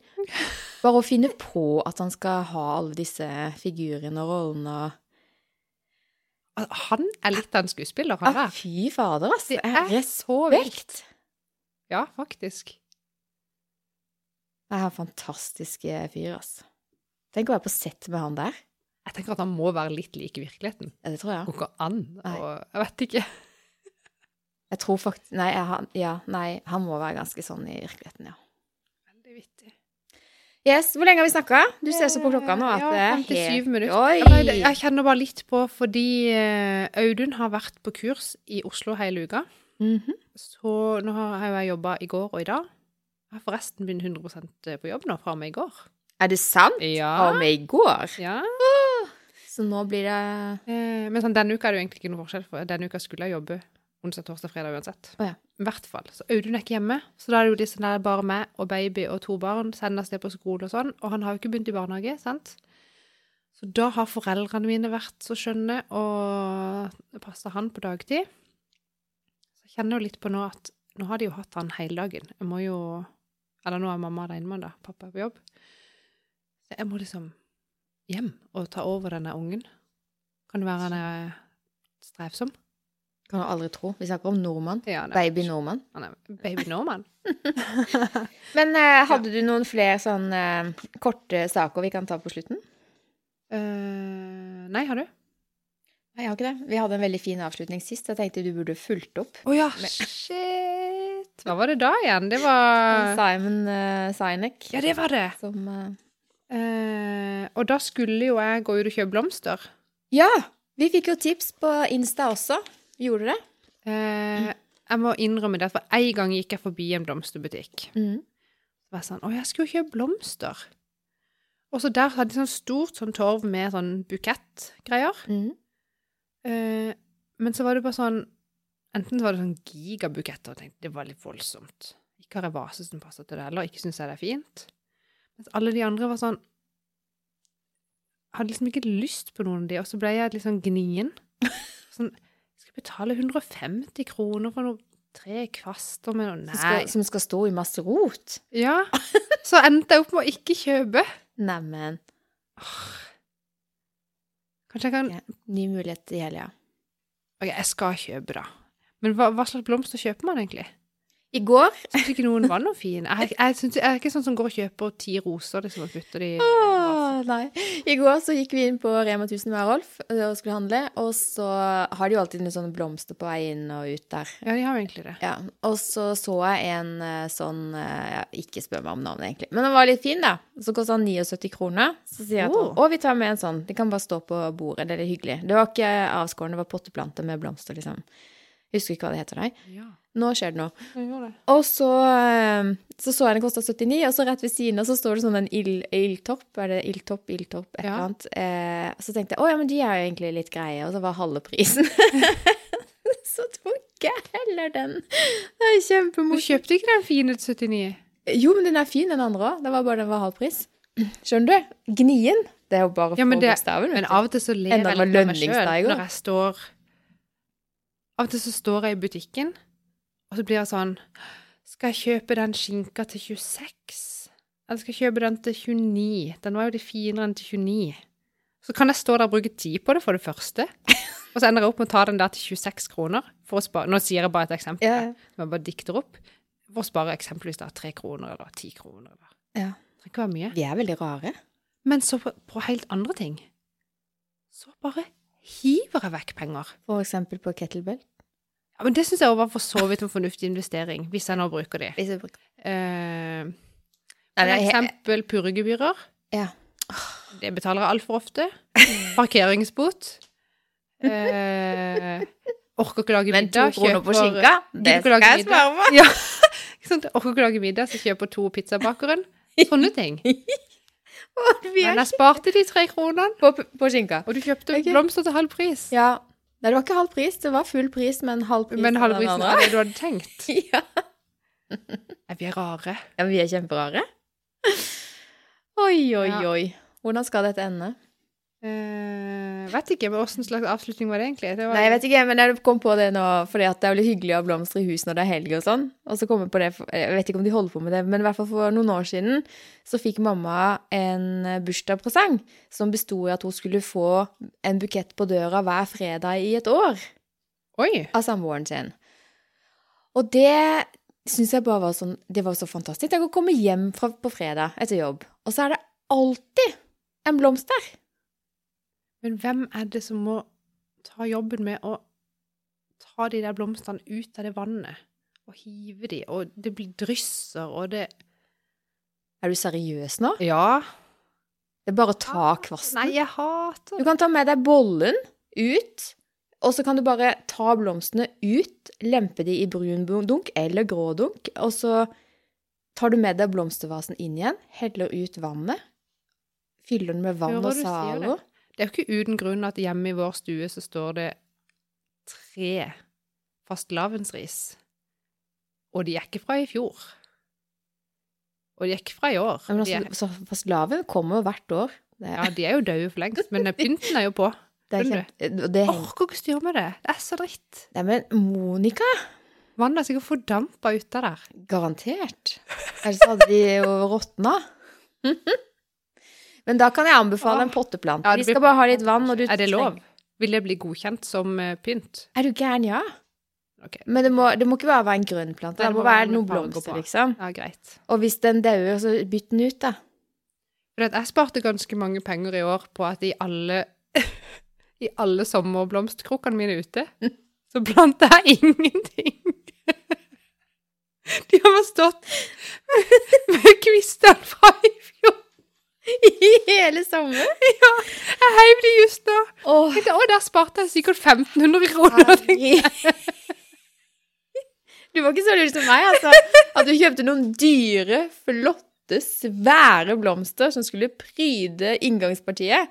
B: Bare å finne på at han skal ha alle disse figurene og rollene og
A: Han er litt av en skuespiller, han
B: ah. Fy fader, ass.
A: Det er så
B: vilt.
A: Ja, faktisk.
B: Det er en fantastisk eh, fyr, ass. Tenk å være på sett med han der.
A: Jeg tenker at han må være litt lik virkeligheten.
B: Ja, det tror jeg.
A: Går ikke an. Og jeg vet ikke.
B: Jeg tror faktisk Nei, jeg, han- ja, nei, han må være ganske sånn i virkeligheten, ja.
A: Veldig vittig.
B: Yes, Hvor lenge har vi snakka? Du ser så på klokka nå at
A: ja,
B: det er
A: 57
B: helt
A: minutter. Ja, Jeg kjenner bare litt på, fordi eh, Audun har vært på kurs i Oslo hele uka.
B: Mhm.
A: Så nå har jeg jobba i går og i dag. Jeg har forresten begynt 100% på jobb nå, fra og med i går.
B: Er det sant?
A: Ja.
B: Fra og med i går?
A: ja.
B: Så nå blir det
A: Eh, men sånn, denne uka er det jo egentlig ikke noe forskjell, for denne uka skulle jeg jobbe onsdag, torsdag, fredag uansett.
B: Oh, ja.
A: I hvert fall. Så Audun er ikke hjemme, så da er det jo disse der bare meg og baby og to barn sendes ned på skole og sånn, og han har jo ikke begynt i barnehage, sant? Så da har foreldrene mine vært så skjønne og passa han på dagtid. Så jeg kjenner jo litt på nå at nå har de jo hatt han hele dagen. Jeg må jo Eller nå er mamma med han, da. Pappa er på jobb. Så jeg må liksom hjem og ta over denne ungen. Kan det være han er strevsom?
B: Kan du aldri tro. Vi snakker om nordmann.
A: Ja,
B: Baby nordmann.
A: Han er baby nordmann.
B: Men eh, hadde du noen flere sånn eh, korte saker vi kan ta på slutten?
A: Uh, nei, har du?
B: Nei, jeg har ikke det. Vi hadde en veldig fin avslutning sist. Jeg tenkte du burde fulgt opp.
A: Å ja, shit! Hva var det da igjen? Det var
B: Simon uh, Sinek.
A: Ja, det var det.
B: Som eh,
A: Eh, og da skulle jo jeg gå ut og kjøpe blomster.
B: Ja! Vi fikk jo tips på Insta også. Gjorde du det?
A: Eh, jeg må innrømme det, for en gang gikk jeg forbi en blomsterbutikk.
B: Mm.
A: Det var sånn Å, jeg skulle kjøpe blomster. Og så der hadde de sånn stort sånn torv med sånn bukettgreier.
B: Mm.
A: Eh, men så var det bare sånn Enten så var det sånn gigabuketter, og jeg tenkte det var litt voldsomt. Ikke har jeg vase som passer til det heller, ikke syns jeg det er fint. Mens alle de andre var sånn Hadde liksom ikke lyst på noen av de, og så ble jeg litt sånn gnien. Sånn Skal jeg betale 150 kroner for noe tre kvaster med noe
B: Som,
A: Nei.
B: skal, som skal stå i masse rot.
A: Ja. Så endte jeg opp med å ikke kjøpe.
B: Neimen.
A: Kanskje jeg kan
B: Ja, ny mulighet i helga.
A: Ok, jeg skal kjøpe, da. Men hva, hva slags blomster kjøper man egentlig?
B: I går
A: Syns ikke noen var noe fin. Jeg, jeg, synes, jeg er ikke sånn som går og kjøper ti roser liksom, og putter de i
B: Åh, nei. I går så gikk vi inn på Rema 1000 med Rolf og skulle handle, og så har de jo alltid noen sånne blomster på vei inn og ut der.
A: Ja, de har jo egentlig det.
B: Ja, Og så så jeg en eh, sånn eh, ja, Ikke spør meg om navnet, egentlig. Men den var litt fin, da. Så kosta den 79 kroner. Så sier jeg
A: Oh.
B: henne å, vi tar med en sånn. Det kan bare stå på bordet. Det er litt hyggelig. Det var ikke avskåren, det var potteplanter med blomster, liksom. Husker ikke hva det heter, nei.
A: Ja,
B: Nå skjer det noe.
A: det.
B: Og så eh, så, så jeg den kosta 79, og så rett ved siden av så står det sånn en ild- ildtopp. Er det ildtopp, ildtopp, et eller
A: Ja.
B: annet. Eh, så tenkte jeg å ja, men de er jo egentlig litt greie, og så var halve prisen. så tok jeg heller den. Det er
A: Du kjøpte ikke den fine til 79?
B: Jo, men den er fin, den andre òg. Det var bare den var halv pris. Skjønner du? Gnien. Det er jo bare
A: Ja,
B: for bokstaven.
A: Men av og til så ler jeg litt av meg sjøl når jeg står Av og til så står jeg i butikken, og så blir jeg sånn Skal jeg kjøpe den skinka til 26? Eller skal jeg kjøpe den til 29? Den var jo litt finere enn til 29. Så kan jeg stå der og bruke tid på det, for det første. Og så ender jeg opp med å ta den der til 26 kroner. For å spare. Nå sier jeg bare et eksempel. Yeah. Jeg bare dikter opp. For å spare eksempelvis da 3 kroner eller 10 kroner. Eller.
B: Ja.
A: Det trenger ikke være mye.
B: Vi er veldig rare.
A: Men så på, på helt andre ting, så bare hiver jeg vekk penger.
B: For eksempel på kettlebell.
A: Ja, men det syns jeg var for så vidt en fornuftig investering, hvis jeg nå bruker de.
B: Hvis jeg bruker-
A: Eh, for eksempel purregebyrer.
B: Ja.
A: Det betaler jeg altfor ofte. Parkeringsbot. Eh, orker ikke lage middag.
B: Men to kroner på skinka, det skal jeg svare på.
A: Ja? Orker ikke lage middag, så kjøper to pizzabakeren. Sånne ting. Men
B: er
A: jeg sparte de tre kronene,
B: på, på skinka.
A: og du kjøpte
B: okay.
A: blomster til halv pris.
B: Ja. Nei, det var ikke halv pris, det var full pris, men halv pris.
A: Men halv pris
B: er
A: av det du hadde tenkt.
B: Ja.
A: Er vi rare?
B: ja, vi er kjemperare. Oi, oi,
A: Ja.
B: oi. Hvordan skal dette ende?
A: Eh, vet ikke, men åssen slags avslutning var det egentlig? Det var,
B: Nei, jeg vet ikke, men jeg kom på det nå, fordi det er jo litt hyggelig å ha blomster i hus når det er helg og sånn. Og så kom jeg på det, jeg vet ikke om de holder på med det, men i hvert fall for noen år siden så fikk mamma en bursdagspresang som besto i at hun skulle få en bukett på døra hver fredag i et år.
A: Oi!
B: av samboeren sin. Og det syns jeg bare var sånn Det var så fantastisk. Tenk å komme hjem fra, på fredag etter jobb, og så er det alltid en blomst der.
A: Men hvem er det som må ta jobben med å ta de der blomstene ut av det vannet? Og hive de, og det blir drysser, og det
B: Er du seriøs nå?
A: Ja.
B: Det er bare å ta kvasten.
A: Nei, jeg hater det.
B: Du kan ta med deg bollen ut, og så kan du bare ta blomstene ut, lempe de i brun dunk eller grå dunk, og så tar du med deg blomstervasen inn igjen, heller ut vannet, fyller den med vann og Zalo.
A: Det er jo ikke uten grunn at hjemme i vår stue så står det tre fastelavnsris. Og de er ikke fra i fjor. Og de er ikke fra i år.
B: Men altså, er, fastelavn kommer jo hvert år. Det er,
A: ja, de er jo døde for lengst, men pynten er jo på.
B: det er kjent. Det
A: Jeg orker ikke styre med det. Det er så dritt.
B: Nei, men Monica,
A: Vannet er sikkert fordampa ute der.
B: garantert. Ellers hadde de jo råtna. Men da kan jeg anbefale en potteplante.
A: Ja, blir...
B: Vi skal bare ha litt vann. Og du
A: Er det lov? Vil det bli godkjent som eh, pynt?
B: Er du gæren, ja?
A: Okay.
B: Men det må, det må ikke bare være en grønn plante.
A: Nei,
B: Det må være noen blomster, liksom.
A: Ja, greit.
B: Og hvis den dauer, så bytt den ut, da.
A: For jeg sparte ganske mange penger i år på at i alle, i alle sommerblomstkrukkene mine ute, så planta jeg ingenting. De har bare stått med kvistene fra i fjor.
B: I hele sommer?
A: Ja, jeg heiv de just nå.
B: Åh,
A: tenkte, Å, der sparte jeg sikkert 1500 kroner.
B: Du var ikke så lur som meg, altså. At du kjøpte noen dyre, flotte, svære blomster som skulle pryde inngangspartiet.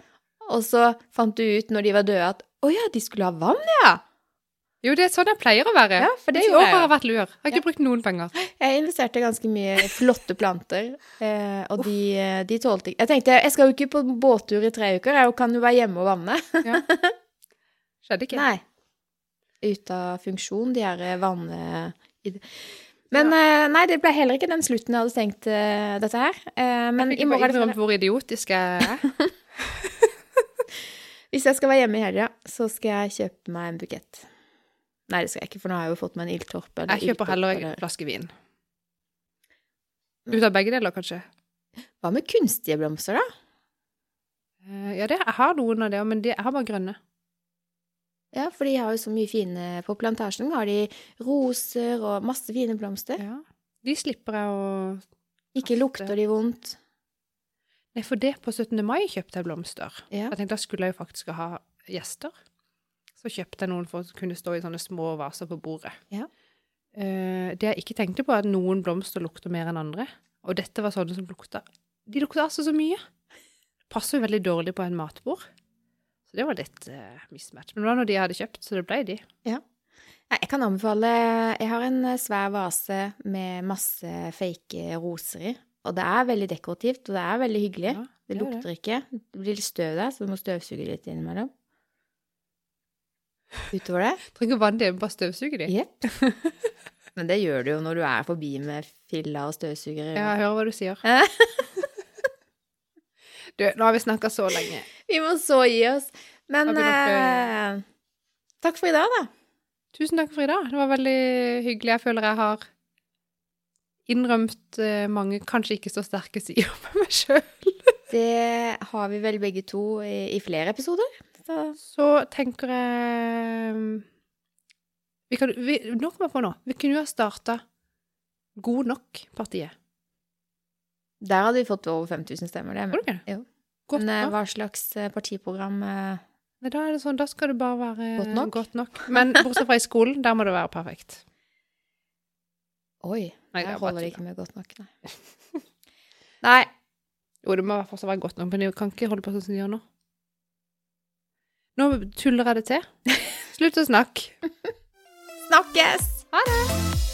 B: Og så fant du ut når de var døde at å ja, de skulle ha vann, ja.
A: Jo, det er sånn jeg pleier å være.
B: Ja, for det
A: I år har jeg vært lur. Jeg har ikke
B: Ja.
A: brukt noen penger.
B: Jeg investerte ganske mye i flotte planter, eh, og de, eh, de tålte ikke Jeg tenkte jeg skal jo ikke på båttur i tre uker, jeg kan jo være hjemme og vanne.
A: Skjedde ikke.
B: Nei. Ute av funksjon, de her vanne... Men ja. nei, det ble heller ikke den slutten jeg hadde tenkt eh, dette her. Eh, men
A: Jeg
B: i morgen innrømt det
A: hvor idiotisk jeg er.
B: Hvis jeg skal være hjemme i helga, så skal jeg kjøpe meg en bukett. Nei, det skal jeg ikke, for nå har jeg jo fått meg en ildtorp.
A: Jeg kjøper heller en flaske vin. Ut av begge deler, kanskje.
B: Hva med kunstige blomster, da?
A: Eh, Ja, det, jeg har noen av det, men de, jeg har bare grønne.
B: Ja, for de har jo så mye fine På plantasjen har de roser og masse fine blomster.
A: Ja. De slipper jeg å
B: Ikke lukter de vondt.
A: Nei, for det på 17. mai kjøpte jeg blomster.
B: Ja.
A: Jeg tenkte da skulle jeg jo faktisk ha gjester. Så kjøpte jeg noen for å kunne stå i sånne små vaser på bordet.
B: Ja.
A: Uh, det jeg ikke tenkte på, er at noen blomster lukter mer enn andre. Og dette var sånne som lukta De lukta altså så mye. Passer jo veldig dårlig på en matbord. Så det var litt uh, mismatch. Men det var noe de hadde kjøpt, så det ble de.
B: Ja, Jeg kan anbefale Jeg har en eh, svær vase med masse fake roser i. Og det er veldig dekorativt, og det er veldig hyggelig.
A: Ja,
B: det
A: det lukter
B: lukter ikke. Det blir litt støv der, så du må støvsuge litt innimellom. Utover det
A: Trenger vann hjemme, bare støvsuge de.
B: Yep. Men det gjør du jo når du er forbi med filla og støvsugere.
A: Ja, jeg hører hva du sier. Du, nå har vi snakka så lenge.
B: Vi må så gi oss. Men eh, takk for i dag, da.
A: Tusen takk for i dag. Det var veldig hyggelig. Jeg føler jeg har innrømt eh, mange kanskje ikke så sterke sider med meg sjøl.
B: Det har vi vel begge to i, i flere episoder. Så
A: Så tenker jeg vi kan, vi, Nå kommer jeg på noe. Vi kunne jo ha starta God nok-partiet.
B: der hadde vi fått over 5000 stemmer, det.
A: Men, okay.
B: Jo.
A: Godt
B: Men eh,
A: nok.
B: hva slags eh, partiprogram eh,
A: Nei, Da er det sånn, da skal det bare være
B: Godt nok?
A: nok. Men bortsett fra i skolen, der må det være perfekt.
B: Oi,
A: Nei,
B: der
A: er
B: holder det ikke med godt nok, nei. nei.
A: Jo, det må fall være godt nok, men vi kan ikke holde på sånn som de gjør nå. Nå tuller jeg det til. Slutt å snakke.
B: Snakkes!
A: Ha det!